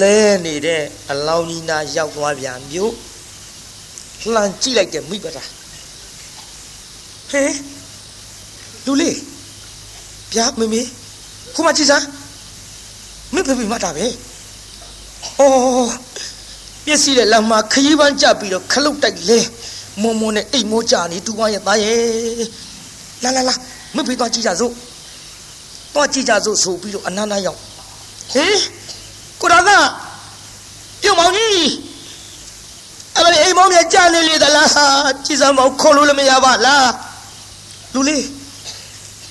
လဲနေတဲ့အလောင်းကြီးနာရောက်သွားပြန်မျိုးလှန်ကြည့်လိုက်တဲ့မိဘတာဟဲလူလေးဗျာမမေခုမှကြည့်စမ်းမဖေဖေမတာပဲအော်ပြည့်စည်တဲ့လမ်းမှာခရီးပန်းကြပြီးတော့ခလုတ်တိုက်လဲ မုံမုံနဲ့အိတ်မိုးကြနေတူဝါရဲ့သားရဲ့လာလာလာမဖေသွားကြည့်ကြစို့သွားကြည့်ကြစို့ဆိုပြီးတော့အနန္တရောက်ဟေးကိုရသာပြုံမောင်ကြီးအဲ့ဒါအိမ်မောင်မြကြာနေလေသလားကြည်စမ်းမောင်ခေါ်လို့လည်းမရပါလားလူလေး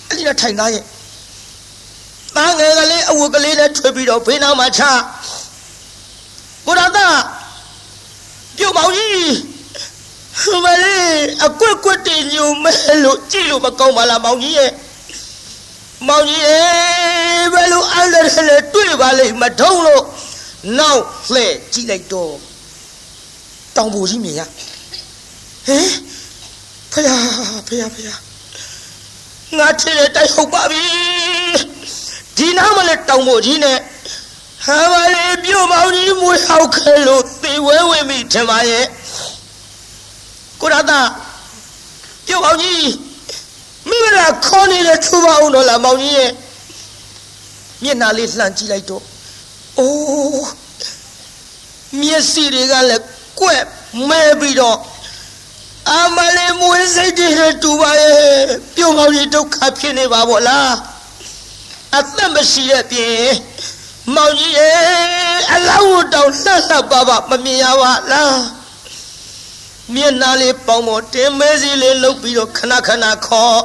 အဲ့ဒီတော့ထိုင်သားရဲ့သားငယ်ကလေးအဝတ်ကလေးနဲ့ထွေပြီးတော့ဘေးနားမှာချကိုရသာပြုံမောင်ကြီး မလေးအကွက်ကွက်တင်ညုံမဲလို့ကြည့်လို့မကောင်းပါလားမောင်ကြီးရဲ့မောင်ကြီးရဲ့ဘယ်လိုအန္တရာယ်နဲ့တွေ့ပါလိမ့်မထုံးလို့နောက်လှဲ့ကြည့်လိုက်တော့တောင်ပူကြီးမြင်ရဟင်ဖယားဖယားဖယားငါထင်တဲ့တိုက်ဟုတ်ပါပြီဒီနားမလဲတောင်ပူကြီးနဲ့ဟာပါလေပြုတ်မောင်ကြီးမွေဟောက်ခဲလို့သေဝဲဝင်ပြီထင်ပါရဲ့ ကိုရတာပြုတ်မောင်ကြီးမိမလာခေါ်နေတဲ့ထူပါအောင်တော့လားမောင်ကြီးရဲ့မျက်နှာလေးလှမ်းကြည့်လိုက်တော့အိုးမျက်စိတွေကလည်းကွက်မဲပြီးတော့အမလေးမွေးစိတ်တွေတူပါရဲ့ပြုတ်မောင်ကြီးဒုက္ခဖြစ်နေပါဗောလားအသက်မရှိတဲ့ပြင်မောင်ကြီးရဲ့အလောင်းတောင်လှလှပါပါမမြင်ရပါလား မျက်နှာလေးပေါင်းပေါ်တင်မဲစီလေးလှုပ်ပြီးတော့ခဏခဏခေါ်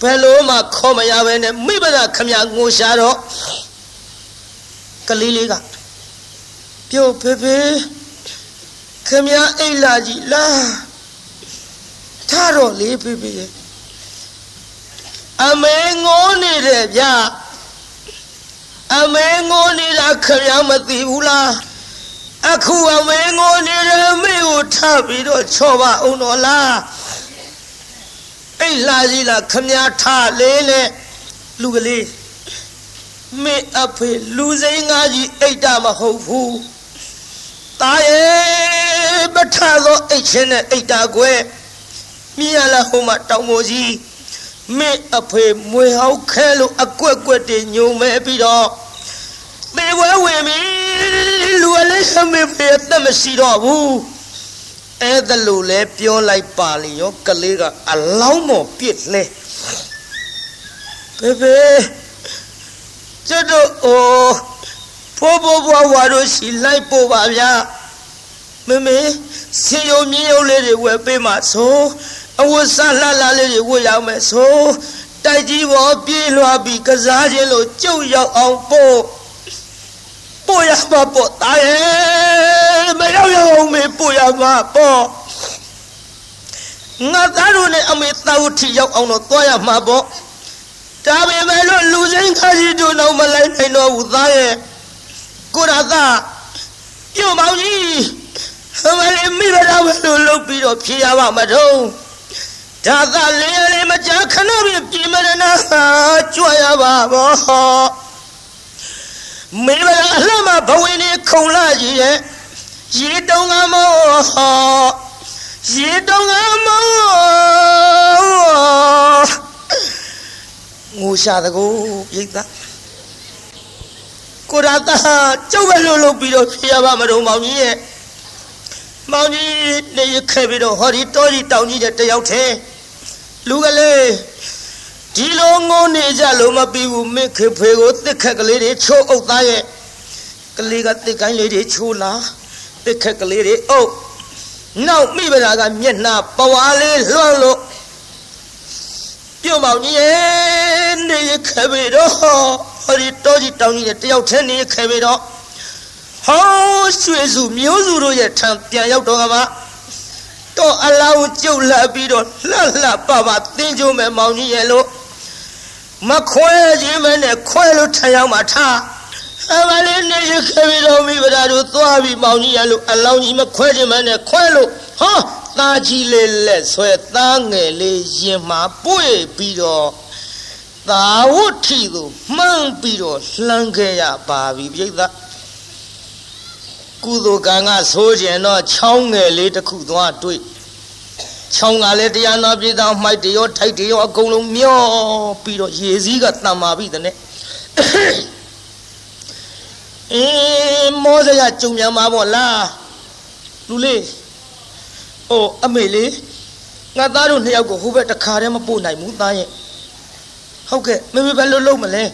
ဘယ်လိုမှခေါ်မရပဲနဲ့မိဘသာခမငိုရှာတော့ကလေးလေးကပြုတ်ဖေဖေခမအိတ်လာကြီးလားထားတော့လေဖေဖေရဲ့အမေငိုနေတယ်ဗျာအမေငိုနေတာခမမသိဘူးလား အခုအမေငိုနေတယ်မိကိုထပြီးတော့ချော့ပါအောင်တော့လားအိတ်လာကြီးလားခမထလေးနဲ့လူကလေးမေအဖေလူစိမ်းငါကြီးအိတ်တာမဟုတ်ဘူးตาရဲ့ပထသောအိတ်ချင်းနဲ့အိတ်တာကွယ်မြင်ရလားဟိုမှာတောင်မိုကြီးမေအဖေမွေဟောက်ခဲလို့အကွက်ကွက်တွေညုံမဲပြီးတော့ သေဝဲဝင်ပြီလူအလေးခမေဖေအသက်မရှိတော့ဘူးအဲ့ဒါလို့လဲပြောလိုက်ပါလေရောကလေးကအလောင်းမော်ပြစ်လဲဖေဖေကျွတ်တို့အိုဖိုးဖိုးဘွားဘွားတို့ရှိလိုက်ပို့ပါဗျာမမေစင်ယုံမြင်းယုံလေးတွေဝယ်ပေးမှာဆိုအဝတ်စားလှလှလေးတွေဝတ်ရမယ်ဆိုတိုက်ကြီးပေါ်ပြေးလွှားပြီးကစားခြင်းလို့ကြုတ်ရောက်အောင်ပို့ ပို့ရမှာပေါ့တာရဲ့မရောက်ရအောင်မေပို့ရမှာပေါ့ငါသားတို့နဲ့အမေသာဝတိရောက်အောင်တော့သွားရမှာပေါ့ဒါပေမဲ့လို့လူစိမ်းခါကြီးတို့တော့မလိုက်နိုင်တော့ဘူးသားရဲ့ကိုရသာပြုံမောင်ကြီးအမလေးမိဘတော်ဘယ်လိုလုပ်ပြီးတော့ဖြေရပါမတော့ဒါကလေးလေးမကြခဏပြပြင်မရနာကြွရပါဘော မိဘတော်အလှမဘဝင်နေခုံလာကြီးရဲ့ရေတုံးကမောရေတုံးကမောငိုရှာတကူပြိတ္တာကိုရတာကျုပ်ပဲလို့လုပ်ပြီးတော့ဖြေရပါမတော့မောင်ကြီးရဲ့မောင်ကြီးနေရခဲ့ပြီးတော့ဟောဒီတောကြီးတောင်ကြီးတဲ့တယောက်ထဲလူကလေး ဒီလိုငိုနေကြလို့မပြီးဘူးမိခေဖေကိုတစ်ခက်ကလေးတွေချိုးအုပ်သားရဲ့ကလေးကတစ်ကိုင်းလေးတွေချိုးလာတစ်ခက်ကလေးတွေအုပ်နောက်မိဗလာကမျက်နှာပဝါလေးလွှမ်းလို့ပြုံမောင်ကြီးရဲ့နေရခဲ့ပြီးတော့ဟောဒီတောကြီးတောင်ကြီးတဲ့တယောက်ထဲနေရခဲ့ပြီးတော့ဟောရွှေစုမျိုးစုတို့ရဲ့ထံပြန်ရောက်တော့ကမှတော့အလောင်းကျုပ်လာပြီးတော့လှလှပပသင်ကြုံမဲ့မောင်ကြီးရဲ့လို့ မခွဲခြင်းမနဲ့ခွဲလို့ထရောက်မှထားအမလေးနေရခဲ့ပြီးတော့မိဗဒါတို့သွားပြီးမောင်ကြီးရဲ့လို့အလောင်းကြီးမခွဲခြင်းမနဲ့ခွဲလို့ဟောသားကြီးလေးလက်ဆွဲသားငယ်လေးရင်မှာပွေပြီးတော့သာဝဋ္ဌိကိုမှန်းပြီးတော့လှမ်းခဲ့ရပါပြီပြိဿကုသိုလ်ကံကဆိုးကျင်တော့ချောင်းငယ်လေးတစ်ခုသွားတွေ့ ချောင်းကလည်းတရားနာပြည်သားမှိုက်တရောထိုက်တရောအကုန်လုံးမျောပြီးတော့ရေစည်းကတန်မာပြီတဲ့အင်းမောစရကြုံမြန်မှာပေါ့လားလူလေးအိုအမေလေးငါသားတို့နှစ်ယောက်ကိုဟိုဘက်တခါတည်းမပို့နိုင်ဘူးသားရဲ့ဟုတ်ကဲ့မမေဘယ်လိုလုပ်မလဲ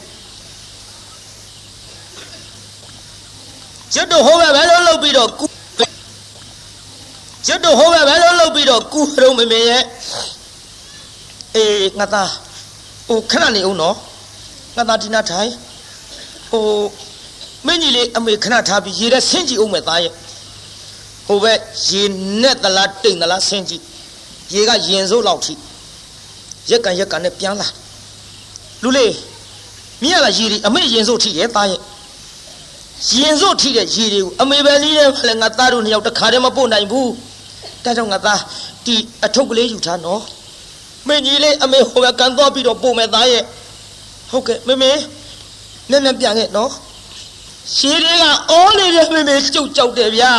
ကျွတ်တို့ဟိုဘက်ဘယ်လိုလုပ်ပြီးတော့ ကူကျွတ်တို့ဟိုဘက်ဘယ်လိုလုပ်ပြီးတော့ကူရုံမမေရဲ့အေးငါသားဟိုခဏနေအောင်နော်ငါသားဒီနာထိုင်ဟိုမင်းကြီးလေးအမေခဏထားပြီးရေထဲဆင်းကြည့်အောင်မယ်သားရဲ့ဟိုဘက်ရေနဲ့သလားတိမ်သလားဆင်းကြည့်ရေကရင်စိုးလောက်ထိရက်ကန်ရက်ကန်နဲ့ပြန်လာလူလေးမြင်ရလားရေဒီအမေရင်စိုးထိတယ်သားရဲ့ ရင်စိုးထိတဲ့ရေတွေကိုအမေပဲလေးနဲ့မှလည်းငါသားတို့နှစ်ယောက်တခါတည်းမပို့နိုင်ဘူးဒါကြောင့်ငါသားဒီအထုပ်ကလေးယူထားနော်မင်းကြီးလေးအမေဟိုဘက်ကန်သွားပြီးတော့ပို့မယ်သားရဲ့ဟုတ်ကဲ့မေမေနည်းနည်းပြန်ခဲ့နော်ရှည်တွေကအော်နေတဲ့မေမေကျုပ်ကြောက်တယ်ဗျာ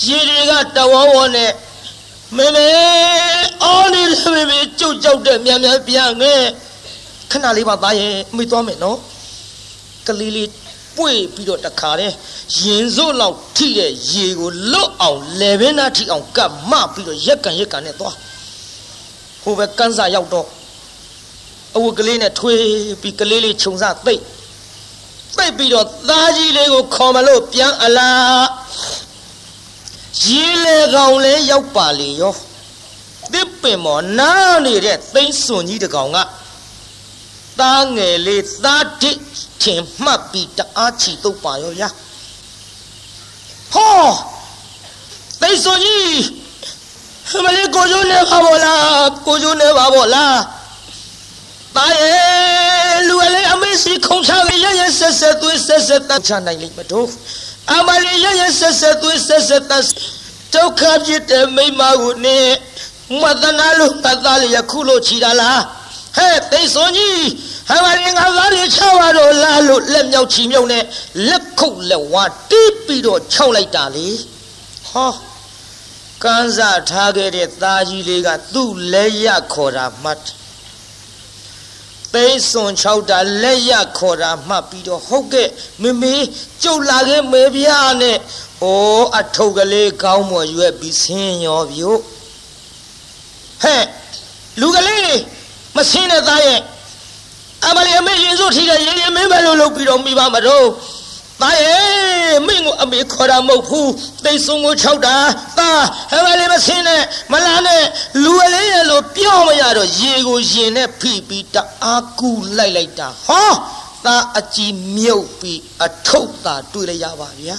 ရှည်တွေကတဝဝနဲ့မေမေအော်နေတဲ့မေမေကျုပ်ကြောက်တယ်မြန်မြန်ပြန်ခဲ့ခဏလေးပါသားရဲ့မိသွားမယ်နော်ကလေးလေး ပွေပြီးတော့တခါတည်းရင်စို့လောက်ထိတဲ့ရေကိုလွတ်အောင်လေဘင်းသားထိအောင်ကတ်မပြီးတော့ရက်ကန်ရက်ကန်နဲ့သွားဟိုဘက်ကန်းစာရောက်တော့အဝတ်ကလေးနဲ့ထွေးပြီးကလေးလေးခြုံစသိပ်သိပ်ပြီးတော့သားကြီးလေးကိုခေါ်မလို့ပြန်အလားရေလေကောင်လေးရောက်ပါလေရောတစ်ပင်မော်နားနေတဲ့သိန်းစွန်ကြီးတကောင်ကသားငယ်လေးသားတစ် ထင်မှတ်ပြီးတအားချီတုပ်ပါရောဗျာဟောသိန်းစွန်ကြီးမလေးကိုကျိုးနေပါဘောလားကိုကျိုးနေပါဘောလားတာရဲ့လူအလေးအမေစီခုံချရရဆက်ဆက်သွေးဆက်ဆက်တတ်ချနိုင်လိမ့်မတို့အမလေးရရဆက်ဆက်သွေးဆက်ဆက်တတ်ဒုက္ခဖြစ်တဲ့မိမကိုနေမသနာလို့တတ်သားလေးယခုလို့ချီတာလားဟဲ့သိစွန်ကြီး ဟဲ့ပါရင်ငါသားလေးချပါတော့လားလို့လက်မြောက်ချီမြုံနဲ့လက်ခုပ်လက်ဝါတီးပြီးတော့ခြောက်လိုက်တာလေဟောကန်းစားထားခဲ့တဲ့သားကြီးလေးကသူ့လက်ရခေါ်တာမှတ်သိစွန်၆တာလက်ရခေါ်တာမှတ်ပြီးတော့ဟုတ်ကဲ့မမေကျုပ်လာခဲ့မေပြားနဲ့ဩအထုပ်ကလေးကောင်းမွယ်ရွက်ပြီးဆင်းရောပြို့ဟဲ့လူကလေးမဆင်းတဲ့သားရဲ့ အမလေးအမေရင်စိုးထိတဲ့ရင်ရင်မင်းပဲလို့လုပ်ပြီးတော့မိပါမတော့သားရဲ့မင်းကိုအမေခေါ်တာမဟုတ်ဘူးသိစုံကို၆တာသားဟဲ့မလေးမဆင်းနဲ့မလာနဲ့လူအလေးရဲ့လို့ပြောမရတော့ရေကိုရင်နဲ့ဖိပြီးတအားကူလိုက်လိုက်တာဟောသားအကြည်မြုပ်ပြီးအထုပ်သာတွေ့လိုက်ရပါဗျာ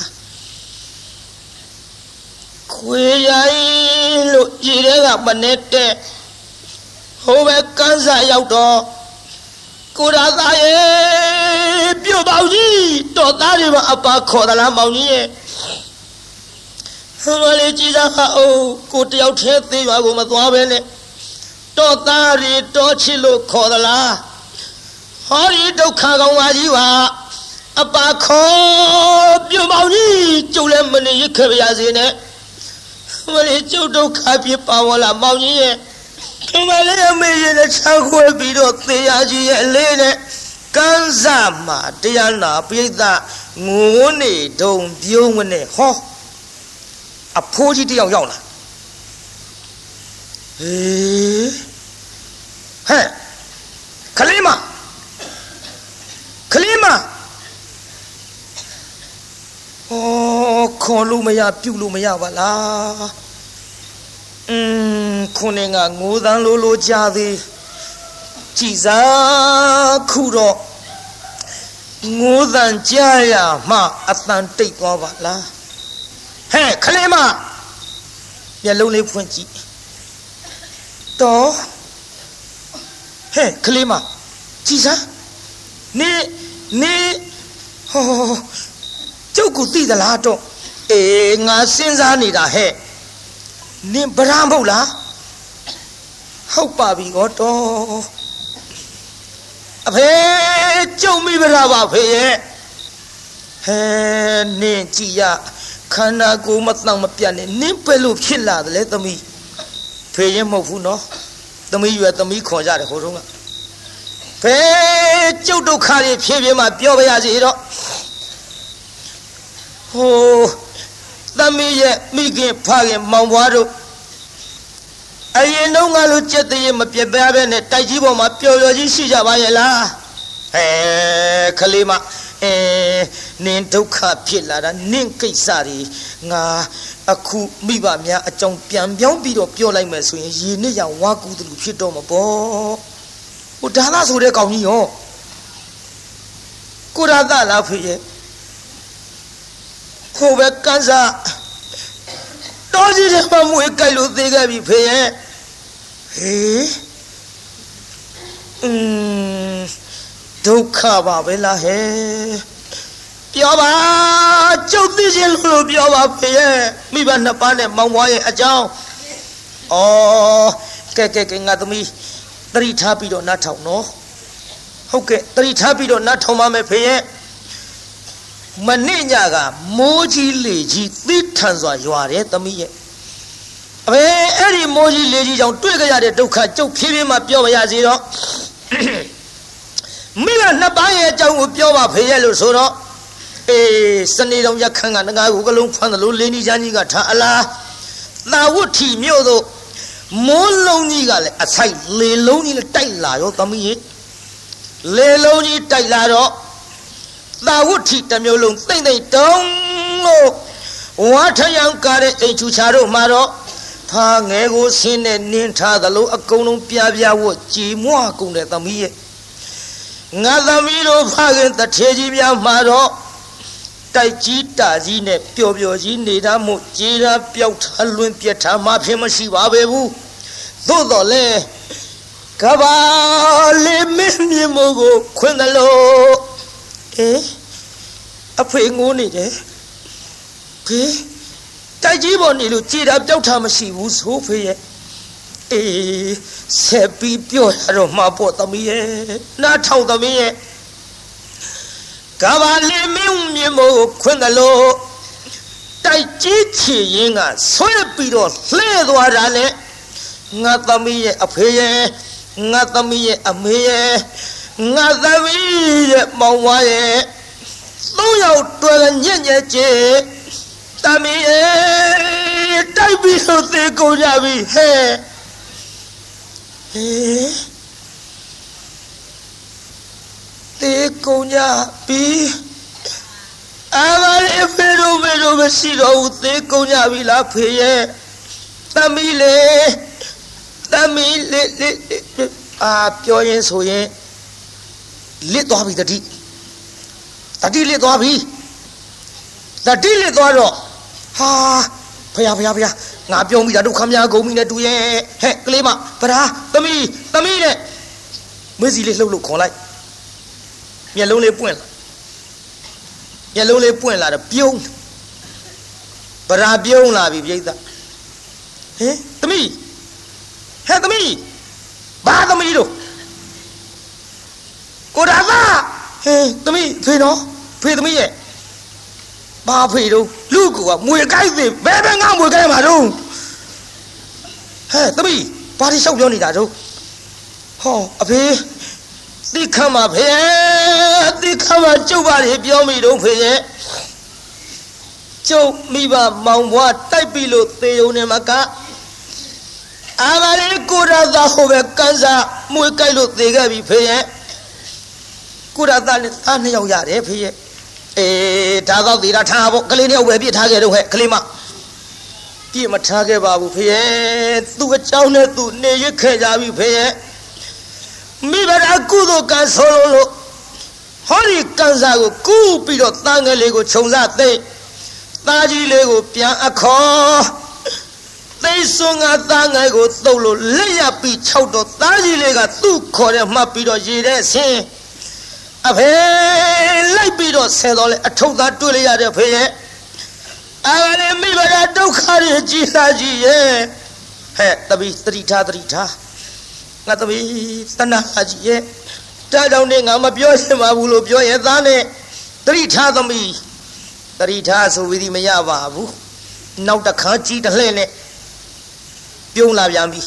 ခွေရိုင်းလို့ရေထဲကမနေတဲ့ဟိုဘက်ကန်းစာရောက်တော့ ကိုရာသားရဲ့ပြုတ်ပေါကြီးတော်သားတွေမှာအပါခေါ်သလားမောင်ကြီးရဲ့ဟိုလေကြည်စားဟာအိုးကိုတယောက်တည်းသေးရွာကိုမသွားပဲနဲ့တော်သားတွေတော်ချစ်လို့ခေါ်သလားဟောဒီဒုက္ခကောင်ပါကြီးပါအပါခေါ်ပြုတ်ပေါကြီးကျုပ်လည်းမနေရခဲ့ပါစေနဲ့မလေးကျုပ်ဒုက္ခဖြစ်ပါဝလားမောင်ကြီးရဲ့ ဒီမလေးအမေရဲ့ချောက်ခွဲပြီးတော့သေရကြီးရဲ့အလေးနဲ့ကန်းစားမှာတရားနာပြိဿငိုးနေတုံပြုံးမနဲ့ဟောအဖိုးကြီးတယောက်ရောက်လာဟေးဟဲ့ခလေးမခလေးမဩခေါ်လို့မရပြုတ်လို့မရပါလား อืมခုနေကငိုးသန်းလိုလိုကြသေးကြည်စားခုတော့ငိုးသန်းကြရမှအတန်တိတ်သွားပါလားဟဲ့ခလေးမမျက်လုံးလေးဖွင့်ကြည့်တော့ဟဲ့ခလေးမကြည်စားနေနေဟောကျုပ်ကိုသိသလားတော့အေးငါစဉ်းစားနေတာဟဲ့ နင်ဗရာမဟုတ်လားဟုတ်ပါပြီကောတော့အဖေကျုံမိဗရာပါဖေရဲ့ဟဟဲနင်းကြည်ရခန္ဓာကိုယ်မတောင့်မပြတ်နဲ့နင်းပဲလို့ဖြစ်လာတယ်လေသမီးဖေရင်မဟုတ်ဘူးနော်သမီးရွယ်သမီးခေါ်ကြတယ်ဟိုတုန်းကဖဲကျုပ်ဒုက္ခတွေဖြည်းဖြည်းမှပြောပါရစေတော့ဟို သမီးရဲ့မိခင်ဖခင်မောင်ဘွားတို့အရင်တုန်းကလိုကြက်တည်းမပြတ်ပြားပဲနဲ့တိုက်ကြီးပေါ်မှာပျော်ပျော်ကြီးရှိကြပါရဲ့လားဟဲခလေးမအဲနင်ဒုက္ခဖြစ်လာတာနင့်ကိစ္စတွေငါအခုမိဘများအကြောင်းပြန်ပြောင်းပြီးတော့ပြောလိုက်မယ်ဆိုရင်ရေနစ်ရဝါကူတလူဖြစ်တော့မှာပေါ့ဟိုဒါလားဆိုတဲ့ကောင်ကြီးရောကိုရသလားဖေရဲ့ ကိုပဲကန်းစားတော်ကြီးတဲ့မမွေးကြိုက်လို့သေးခဲ့ပြီဖေရဲ့ဟေးอืมဒုက္ခပါပဲလားဟဲ့ပြောပါကျုပ်သိချင်းလို့ပြောပါဖေရဲ့မိဘနှစ်ပါးနဲ့မောင်ဘွားရဲ့အကြောင်းဩကဲကဲကဲငါသမီးတတိထားပြီးတော့နှတ်ထောင်နော်ဟုတ်ကဲ့တတိထားပြီးတော့နှတ်ထောင်ပါမယ်ဖေရဲ့ မနေ့ညကမိုးကြီးလေကြီးသီးထန်စွာရွာတယ်သမီးရဲ့အဘေအဲ့ဒီမိုးကြီးလေကြီးကြောင့်တွေ့ကြရတဲ့ဒုက္ခကျုပ်ဖြည်းဖြည်းမှပြောပါရစေတော့မိဘနှစ်ပါးရဲ့အကြောင်းကိုပြောပါဖေရဲ့လို့ဆိုတော့အေးစနေတော်ရခန်းကငါးခုကလုံးဖမ်းသလိုလင်းကြီးချမ်းကြီးကထားအလားသာဝတ်ထီမြို့တို့မိုးလုံးကြီးကလည်းအဆိုင်လေလုံးကြီးလည်းတိုက်လာရောသမီးရေလေလုံးကြီးတိုက်လာတော့ သာဝတ်ထီတစ်မျိုးလုံးသိမ့်သိမ့်တုံးလို့ဝါထယံကားတဲ့အိမ်ချူချာတို့မှာတော့သားငယ်ကိုဆင်းနဲ့နင်းထားသလိုအကုန်လုံးပြပြဝတ်ကြည်မွကုန်တဲ့သမီးရဲ့ငါသမီးတို့ဖခင်တထေကြီးများမှာတော့တိုက်ကြီးတာကြီးနဲ့ပျော်ပျော်ကြီးနေတာမို့ကြေးရာပျောက်ထလွင်ပြက်ထားမှဖြစ်မရှိပါပဲဘူးသို့တော်လဲကဘာလေးမင်းမြင်မို့ကိုခွင်တယ်လို့ အေးအဖေငိုးနေတယ်ဖေးတိုက်ကြီးပေါ်နေလို့ကြေးရာပျောက်ထားမရှိဘူးဆိုဖေးရဲ့အေးဆက်ပြီးပြောရတော့မှာပေါ့သမီးရဲ့နားထောင်သမီးရဲ့ကဘာလေးမင်းမြင်မို့ခွင့်တယ်လို့တိုက်ကြီးချီရင်ကဆွဲပြီးတော့လှဲသွားတာနဲ့ငါသမီးရဲ့အဖေရဲ့ငါသမီးရဲ့အမေရဲ့ ငါသမီးရဲ့မောင်ဝါရဲ့သုံးယောက်တွေ့ညက်ညက်ချေသမီးရဲ့တိုက်ပြီးတော့သေကုန်ကြပြီဟဲ့ဟေးတေကုန်ကြပြီအာဘာလေဖေရိုဖေရိုမရှိတော့ဘူးသေကုန်ကြပြီလားဖေရဲ့သမီးလေသမီးလေလေအာပြောရင်ဆိုရင် လစ်သွားပြီတတိတတိလစ်သွားပြီတတိလစ်သွားတော့ဟာဖယားဖယားဖယားငါပြောမိတာဒုက္ခများကုန်ပြီနဲ့တူရဲ့ဟဲ့ကလေးမဗရာသမီးသမီးနဲ့မွေးစီလေးလှုပ်လို့ခေါ်လိုက်မျက်လုံးလေးပွင့်လာမျက်လုံးလေးပွင့်လာတော့ပြုံးဗရာပြုံးလာပြီပြိဿဟင်သမီးဟဲ့သမီးဘာသမီးတို့ ကိုဒါသာဟင်သမီးဖေနော်ဖေသမီးရဲ့ဘာဖေတော့လူကမွေကိုက်သေးဘယ်ဘယ်ငါမွေကိုက်မှာတော့ဟဲ့သမီးဘာဒီလျှောက်ပြောနေတာတော့ဟောအဖေသိခမ်းပါဖေသိခမ်းပါကျုပ်ပါလေပြောမိတော့ဖေရဲ့ကျုပ်မိဘမောင်ဘွားတိုက်ပြီလို့သေုံနေမှာကအာမလေးကိုရသာဟိုပဲကန်စားမွေကိုက်လို့သေခဲ့ပြီဖေရဲ့ ကိုရသာနဲ့သားနှစ်ယောက်ရတယ်ဖေရဲ့အေးဒါတော့သေတာထားဖို့ကလေးနှစ်ယောက်ပဲပြစ်ထားခဲ့တော့ဟဲ့ကလေးမပြစ်မထားခဲ့ပါဘူးဖေရဲ့သူ့အကြောင်းနဲ့သူနေရခဲ့ကြပြီဖေရဲ့မိဘရာကုသိုလ်ကံဆိုလို့ဟောဒီကံစားကိုကူးပြီးတော့တန်ငယ်လေးကိုခြုံစားသိသားကြီးလေးကိုပြန်အခေါ်သိစွန်ကသားငယ်ကိုသုတ်လို့လက်ရပြီးခြောက်တော့သားကြီးလေးကသူ့ခေါ်တဲ့မှတ်ပြီးတော့ရေတဲ့ဆင်း အဖေလိုက်ပြီးတော့ဆဲတော့လေအထုပ်သားတွေ့လိုက်ရတဲ့ဖေရဲ့အာလည်းမိဘရာဒုက္ခတွေကြီးလာကြီးရဲ့ဟဲ့တပီသတိထားသတိထားငါသမီးတဏှာကြီးရဲ့တားကြောင့်နဲ့ငါမပြောရှင်ပါဘူးလို့ပြောရဲ့သားနဲ့တတိထားသမီးတတိထားဆိုပြီးဒီမရပါဘူးနောက်တစ်ခါကြီးတစ်လှည့်နဲ့ပြုံးလာပြန်ပြီ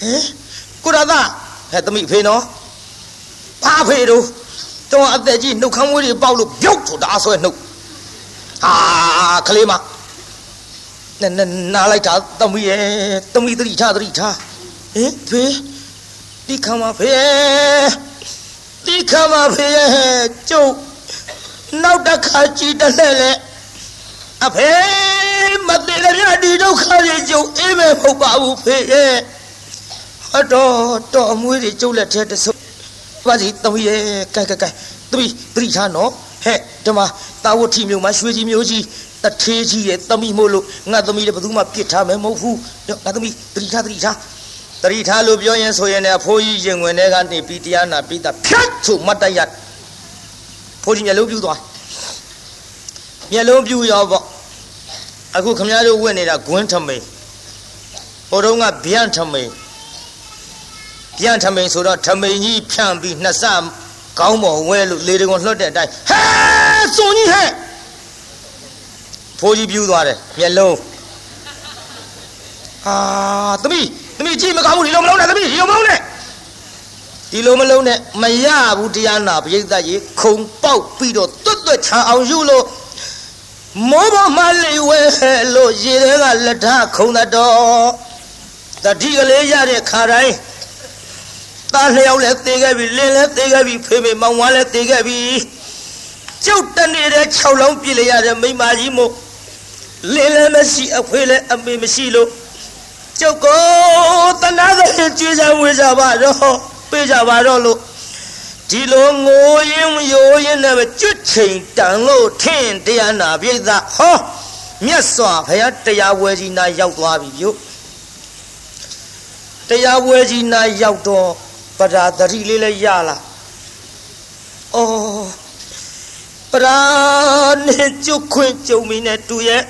ဟင်ကိုရသဟဲ့သမီးဖေနော်ဘာဖေတို့ တော့အသက်ကြီးနှုတ်ခမ်းမွေးတွေပေါက်လို့ပြုတ်ဆိုတာဆွဲနှုတ်ဟာကလေးမနဲ့နားလိုက်တာသမီးရဲ့သမီးတတိထားတတိထားဟင်ဖေဒီခမဖေဒီခမဖေကျုပ်နောက်တစ်ခါကြည့်တယ်လေအဖေမသေးလည်းမြဒီဒုက္ခတွေကျုပ်အေးမဲ့မဟုတ်ပါဘူးဖေရဲ့ဟတော့တော်အမွေးတွေကျုပ်လက်ထဲတဆုပ် ပါစီသမီးရဲ့ကဲကဲကဲသမီးသတိထားနော်ဟဲ့ဒီမှာတာဝတိမျိုးမှာရွှေကြီးမျိုးကြီးတထေးကြီးရဲ့သမီးမို့လို့ငါသမီးလည်းဘယ်သူမှပြစ်ထားမယ်မဟုတ်ဘူးငါသမီးသတိထားသတိထားတတိထားလို့ပြောရင်ဆိုရင်လည်းအဖိုးကြီးရင်ဝင်တဲ့ကနေပြီးတရားနာပြီးတာဖြတ်ဆိုမတ်တရဖိုးကြီးမျက်လုံးပြူသွားမျက်လုံးပြူရောပေါ့အခုခမည်းတော်ဝင်နေတာဂွန်းထမိန်ဟိုတုန်းကဗျံထမိန် ဗျံထမိန်ဆိုတော့ထမိန်ကြီးဖြန့်ပြီးနှစ်ဆကောင်းပေါ်ဝဲလို့လေတကွန်လွှတ်တဲ့အတိုင်းဟဲစွန်ကြီးဟဲ့ဖိုးကြီးပြူသွားတယ်မျက်လုံးဟာသမီးသမီးကြည့်မကောင်းဘူးဒီလိုမလုံးနဲ့သမီးဒီလိုမလုံးနဲ့ဒီလိုမလုံးနဲ့မရဘူးတရားနာပရိသတ်ကြီးခုံပေါက်ပြီးတော့တွတ်တွတ်ချအောင်ယူလို့မောဘမလေးဝဲလို့ရေတွေကလက်ထခုံတော်တတိကလေးရတဲ့ခါတိုင်း သားလျောက်လည်းသေခဲ့ပြီလင်းလည်းသေခဲ့ပြီဖေဖေမောင်ဝါလည်းသေခဲ့ပြီကျုပ်တနေတဲ့6လုံးပြည့်လိုက်ရတဲ့မိမကြီးမို့လင်းလည်းမရှိအဖေလည်းအမေမရှိလို့ကျုပ်ကိုတနာတဲ့ကြွေးစားဝေးကြပါတော့ပေးကြပါတော့လို့ဒီလိုငိုရင်ရိုးရင်နဲ့ကျွတ်ချိန်တန်လို့ထင်တရားနာပြိဿဟောမြတ်စွာဘုရားတရားဝဲကြီးနာရောက်သွားပြီပြုတရားဝဲကြီးနာရောက်တော့ ပဒါတတိလေးလည်းရလာအော်ပရာနဲ့ကျွတ်ခွင့်ကြုံမိနဲ့တူရဲ့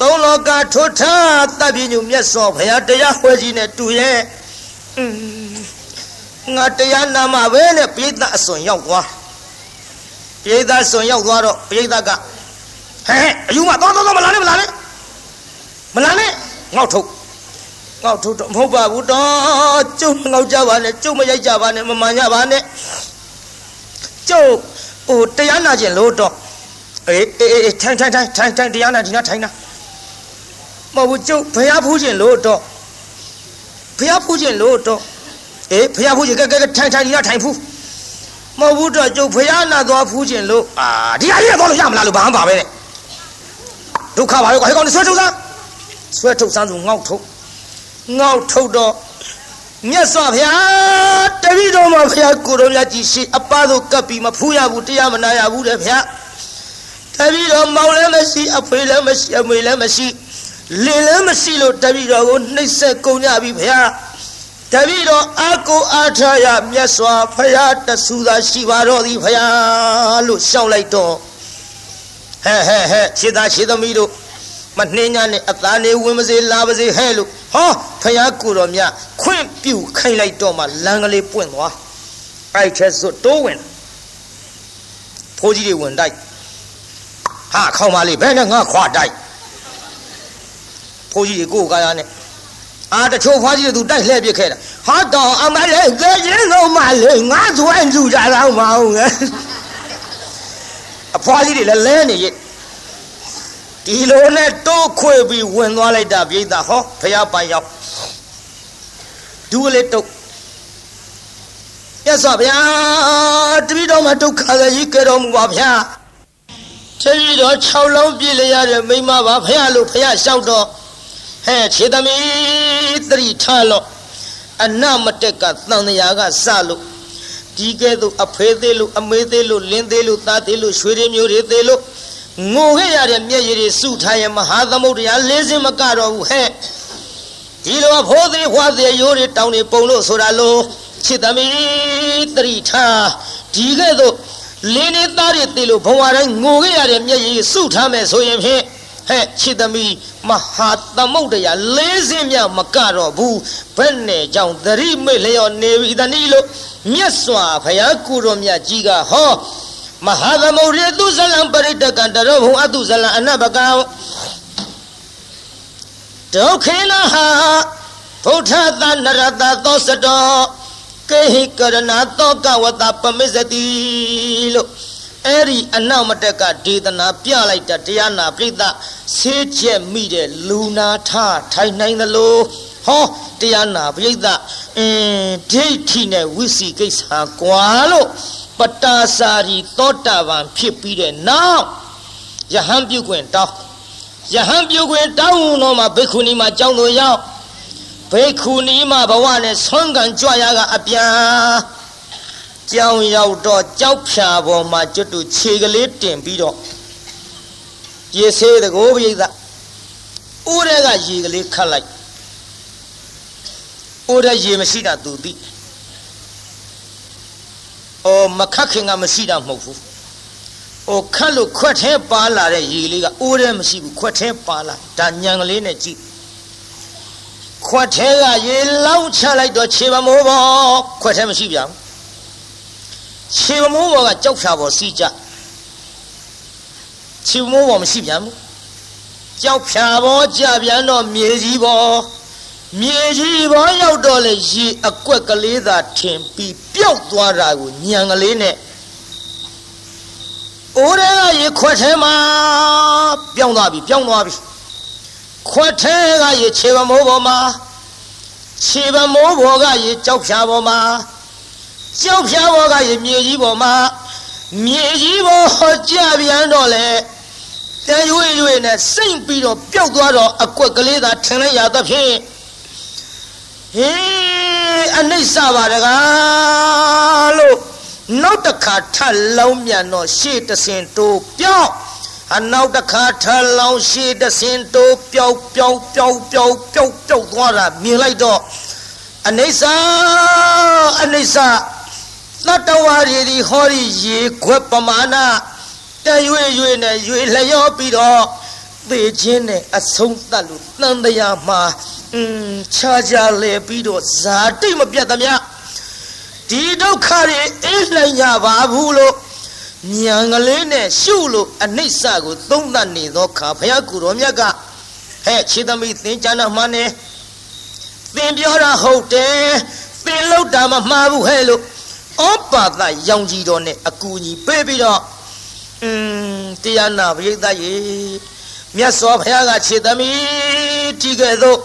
သုံးလောကထွထတပ်ပြညုမြတ်စွာဘုရားတရားဝဲကြီးနဲ့တူရဲ့อืมငါတရားနာမှာပဲနဲ့ပိဋကအစွန်ရောက်သွားပိဋကစွန်ရောက်သွားတော့ပိဋကကဟဲ့ဟဲ့အယူမသွားသွားသွားမလာနဲ့မလာနဲ့မလာနဲ့ငေါ့ထုတ် ငေါ့ထုတ်တော့မဟုတ်ပါဘူးတော့ကျုပ်မငေါ့ကြပါနဲ့ကျုပ်မရိုက်ကြပါနဲ့မမှန်ကြပါနဲ့ကျုပ်ဟိုတရားနာခြင်းလို့တော့အေးအေးအေးထိုင်ထိုင်ထိုင်ထိုင်ထိုင်တရားနာဒီနာထိုင်နာမဟုတ်ဘူးကျုပ်ဘုရားဖူးခြင်းလို့တော့ဘုရားဖူးခြင်းလို့တော့အေးဖះဖူးကြီးကဲကဲထိုင်ထိုင်ဒီကထိုင်ဖူးမဟုတ်ဘူးတော့ကျုပ်ဖះနာသွားဖူးခြင်းလို့အာဒီဟာကြီးတော့လို့ရမလားလို့ဘာမှပါပဲနဲ့ဒုက္ခပါရောဟဲ့ကောင်ဆွဲထုတ်စမ်းဆွဲထုတ်စမ်းဆိုငေါက်ထုတ် ငေါက်ထုတ်တော့မြတ်စွာဘုရားတပည့်တော်မှာဘုရားကိုတော်မြတ်ကြီးရှိအပသို့ကပ်ပြီးမဖူးရဘူးတရားမနာရဘူးတဲ့ဘုရားတပည့်တော်မောင်လည်းမရှိအဖေလည်းမရှိအမေလည်းမရှိလင်လည်းမရှိလို့တပည့်တော်ကိုနှိပ်စက်ကုန်ကြပြီဘုရားတပည့်တော်အာကိုအာထရမြတ်စွာဘုရားတဆူသာရှိပါတော့သည်ဘုရားလို့ရှောက်လိုက်တော့ဟဲ့ဟဲ့ဟဲ့ခြေသားခြေသမီးတို့မ နှင်းညာနဲ့အသားနေဝင်မစေလာပါစေဟဲ့လို့ဟောဘုရားကိုတော်မြတ်ခွင့်ပြုခိုင်းလိုက်တော့မှလမ်းကလေးပွင့်သွားအဲ့ချက်စွတ်တိုးဝင်ဖိုးကြီးတွေဝင်တိုက်ဟာခေါင်းမလေးဘယ်နဲ့ငါခွာတိုက်ဖိုးကြီးတွေကိုကားရနဲ့အာတချို့ဖွားကြီးတို့တိုက်လှည့်ပြစ်ခဲ့တာဟာတော့အမလေးကဲရင်တော့မလေးငါသွဲကြည့်ကြတော့မအောင်ငယ်အဖွားကြီးတွေလည်းလဲနေရဲ့ ဒီလိုနဲ့တိုးခွေပြီးဝင်သွားလိုက်တာပြိဿဟောဖះပိုင်ရောက်ဒူးလေးတုတ်မြတ်စွာဘုရားတပည့်တော်မှာဒုက္ခကြီးကြတော်မူပါဗျာတပည့်တော်6လုံးပြည့်လျရတဲ့မိမပါဖះလို့ဖះလျှောက်တော့ဟဲ့ခြေသမီးသတိထားလို့အနမတက်ကသံဃာကစလို့ဒီကဲ့သို့အဖေသေးလို့အမေသေးလို့လင်းသေးလို့သားသေးလို့ရွှေရင်းမျိုးတွေသေးလို့ ငိုခဲ့ရတဲ့မျက်ရည်တွေစုထားရင်မဟာသမုဒ္ဒရာလေးစင်းမကတော့ဘူးဟဲ့ဒီလိုဖိုးသေးဖွာသေးရိုးတွေတောင်းနေပုံလို့ဆိုတာလို့ခြေသမီးသတိထားဒီကဲ့သို့လင်းနေသားတွေသေးလို့ဘဝတိုင်းငိုခဲ့ရတဲ့မျက်ရည်စုထားမယ်ဆိုရင်ဖြင့်ဟဲ့ချစ်သမီးမဟာသမုဒ္ဒရာလေးစင်းမြမကတော့ဘူးဘယ်နဲ့ကြောင့်သတိမိတ်လျော်နေပြီတနည်းလို့မြတ်စွာဘုရားကိုတော်မြတ်ကြီးကဟော မဟာသမုဒ္ဒေသူဇလံပရိတကံတရောဘုံအတုဇလံအနဘကံဒုက္ခေနဟာဗုဒ္ဓသနရတသောစတောကေဟိကရဏသောကဝတပမစ္စတိလို့အဲ့ဒီအနောက်မတက်ကဒေသနာပြလိုက်တာတရားနာပြိဿဆေးချက်မိတဲ့လူနာထထိုင်နိုင်သလိုဟောတရားနာပြိဿအင်းဒိဋ္ဌိနဲ့ဝိစီကိစ္စကွာလို့ ပတာစာရီသောတာပန်ဖြစ်ပြီးတဲ့နောက်ယဟန်ပြုခွင့်တောင်းယဟန်ပြုခွင့်တောင်းတော့မှဘိက္ခုနီမှာကြောင်းတော်ရောက်ဘိက္ခုနီမှာဘဝနဲ့ဆွမ်းခံကြွရကအပြန်ကြောင်းရောက်တော့ကြောက်ဖြာပေါ်မှာကျွတ်တူခြေကလေးတင်ပြီးတော့ရေဆေးတကိုးပိဿဦးတဲ့ကရေကလေးခတ်လိုက်ဦးတဲ့ရေမရှိတာသူသိ အော်မခတ်ခင်ကမရှိတာမဟုတ်ဘူး။အိုခတ်လို့ခွက်ထဲပါလာတဲ့ရေလေးကအိုးထဲမရှိဘူးခွက်ထဲပါလာဒါညံကလေးနဲ့ကြည့်ခွက်ထဲကရေလောင်းချလိုက်တော့ခြေမမိုးပေါ်ခွက်ထဲမရှိပြန်ခြေမမိုးပေါ်ကကြောက်ဖြာပေါ်စီးကြခြေမမိုးပေါ်မရှိပြန်ဘူးကြောက်ဖြာပေါ်ကြပြန်တော့မြေကြီးပေါ် မြေကြီးဘောရောက်တော့လေရေအကွက်ကလေးသာထင်ပြီးပျောက်သွားတာကိုညံကလေးနဲ့အိုးတဲ့ကရေခွက်ထဲမှာပြောင်းသွားပြီပြောင်းသွားပြီခွက်ထဲကရေခြေပမိုးပေါ်မှာခြေပမိုးပေါ်ကရေကြောက်ဖြာပေါ်မှာကြောက်ဖြာပေါ်ကရေမြေကြီးပေါ်မှာမြေကြီးပေါ်ဟောကြပြန်တော့လေတရွေ့ရွေ့နဲ့စိတ်ပြီးတော့ပျောက်သွားတော့အကွက်ကလေးသာထင်လိုက်ရသဖြင့် ဟေးအနိစ္စပါတကားလို့နောက်တစ်ခါထပ်လောင်းမြန်တော့ရှေ့တဆင်တိုးပြောင်းအနောက်တစ်ခါထပ်လောင်းရှေ့တဆင်တိုးပြောင်းပြောင်းပြောင်းပြောင်းပြောင်းပြောင်းသွားတာမြင်လိုက်တော့အနိစ္စအနိစ္စသတ္တဝါတွေဒီဟောဒီရေခွက်ပမာဏတရွေ့ရွေ့နဲ့ရွေ့လျောပြီးတော့သေခြင်းနဲ့အဆုံးသတ်လို့တန်တရားမှာ อืมခြားခြားလဲပြီးတော့ဇာတိမပြတ်သမျှဒီဒုက္ခတွေအေးနိုင်ကြပါဘူးလို့ဉာဏ်ကလေးနဲ့ရှုလို့အနိစ္စကိုသုံးသပ်နေသောခါဘုရားကုတော်မြတ်ကဟဲ့ခြေသမီးသင်္ကြန်မှန်နေသင်ပြောတာဟုတ်တယ်သင်လောက်တာမမှားဘူးဟဲ့လို့ဩပါဒရောင်ကြီးတော်နဲ့အကူကြီးပေးပြီးတော့อืมတရားနာပရိသတ်ရေမြတ်စွာဘုရားကခြေသမီးတီးခဲ့သော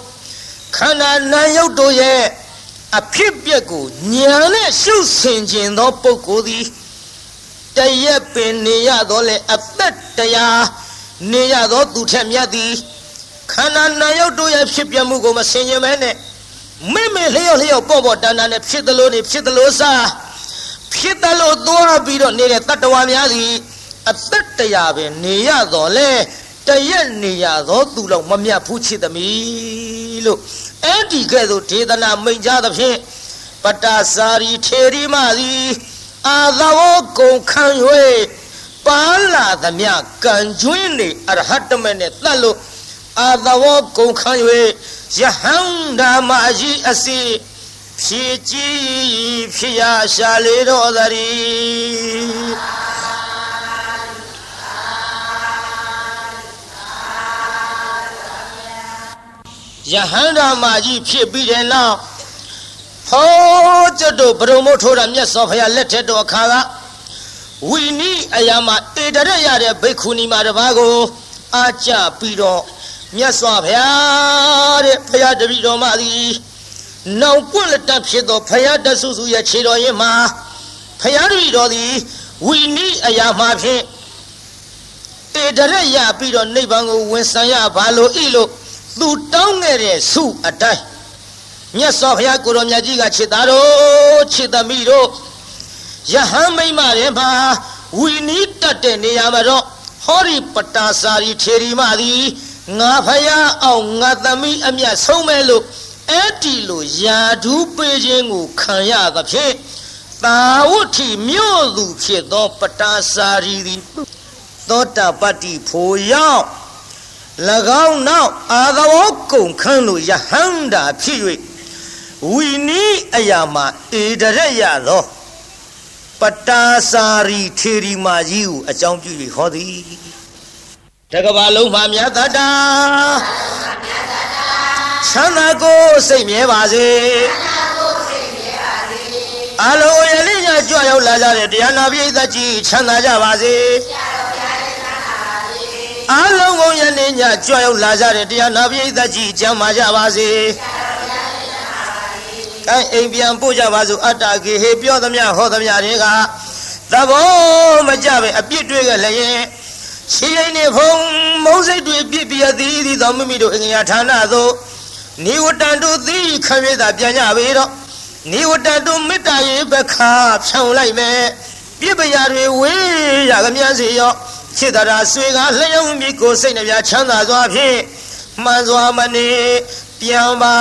ခန္ဓာနာယုတ်တို့ရဲ့အဖြစ်ပြက်ကိုညာနဲ့ရှုဆင်ခြင်းသောပုဂ္ဂိုလ်သည်တရက်ပင်နေရတော့လေအသက်တရားနေရတော့သူထက်မြတ်သည်ခန္ဓာနာယုတ်တို့ရဲ့ဖြစ်ပြမှုကိုမဆင်ခြင်မဲနဲ့မိမိလျော့လျော့ပေါ့ပေါ့တန်တန်နဲ့ဖြစ်သလိုနေဖြစ်သလိုစားဖြစ်သလိုသွားပြီးတော့နေတဲ့တတ္တဝါများသည်အသက်တရားပဲနေရတော့လေ တရက်နေရသောသူလောက်မမြတ်ဘူးချစ်သမီးလို့အဲ့ဒီကဲ့သို့ဒေသနာမိန်ကြသဖြင့်ပတ္တစာရီထေရီမသည်အာသဝကုံခံ၍ပါလာသမျှကံကျွင်းနေအရဟတမေနဲ့တတ်လို့အာသဝကုံခံ၍ယဟန္တာမအကြီးအစီဖြည့်ကြည်ဖြစ်ရရှာလေတော်သတ ယဟန္တာမကြီးဖြစ်ပြီးတဲ့နောက်ဟောကျွတ်တို့ဘုံမို့ထိုးတာမြတ်စွာဘုရားလက်ထက်တော်အခါကဝီနီအယာမတေတရက်ရတဲ့ဘိက္ခုနီမတစ်ပါးကိုအာကြပြီးတော့မြတ်စွာဘုရားတဲ့ဘုရားတပည့်တော်မသည်နောင်ပွင့်လက်တဖြစ်သောဘုရားတဆုစုရဲ့ခြေတော်ရင်မှာဘုရားတပည့်တော်သည်ဝီနီအယာမဖြင့်တေတရက်ရပြီးတော့နိဗ္ဗာန်ကိုဝင်ဆံရဘာလို့ဤလို့ သူတောင်းခဲ့တဲ့ဆုအတိုင်းမြတ်စွာဘုရားကိုရောမြတ်ကြီးကခြေသားတို့ခြေသမီးတို့ယဟန်မိမ့်မတွေမှာဝီနီးတက်တဲ့နေရာမှာတော့ဟောဒီပတာစာရီထေရီမသည်ငါဖယားအောင်ငါသမီးအမျက်ဆုံးမဲ့လို့အဲ့ဒီလိုယာဒူးပေးခြင်းကိုခံရသဖြင့်သာဝဋ္ဌိမြို့သူဖြစ်သောပတာစာရီသည်သောတာပတ္တိဖို့ရောက်၎ င်းနောက်အာသဝကုံခန်းလိုယဟန္တာဖြစ်၍ဝီနီးအရာမှာဧတရက်ရသောယပတာစာရီထေရီမာကြီးကိုအကြောင်းပြု၍ဟောသည်တကဘာလုံးမှာမြတ်တတာချမ်းသာကိုစိတ်မြဲပါစေအလုံးရလေးညကြွရောက်လာကြတဲ့တရားနာပိဋကကြီးချမ်းသာကြပါစေ အလုံးကုန်ရလေးညကြွရောက်လာကြတဲ့တရားနာပိဋကကြီးကျမ်းမာကြပါစေကဲအိမ်ပြန်ပို့ကြပါစို့အတ္တကေဟေပြောသမျှဟောသမျှတွေကသဘောမကြပဲအပြစ်တွေးကြလည်းရှိရင်နေဖုံမုံစိတ်တွေပြစ်ပြအသည်သည်သောမိမိတို့အင်္ဂယာဌာနသို့နိဝတ္တန်တို့သည်ခံရတာပြန်ကြပေတော့နိဝတ္တန်တို့မေတ္တာရေဘခါဖြောင်းလိုက်မယ်ပြစ်ပရာတွေဝေးရကမြန်းစေရော ချစ်တရာဆွေကလျှောင်းမိကိုစိတ်နှပြချမ်းသာစွာဖြင့်မှန်စွာမနေပြန်ပါ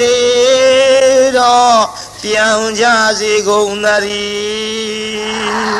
လေတော့ပြောင်းကြစေကုန်သတည်း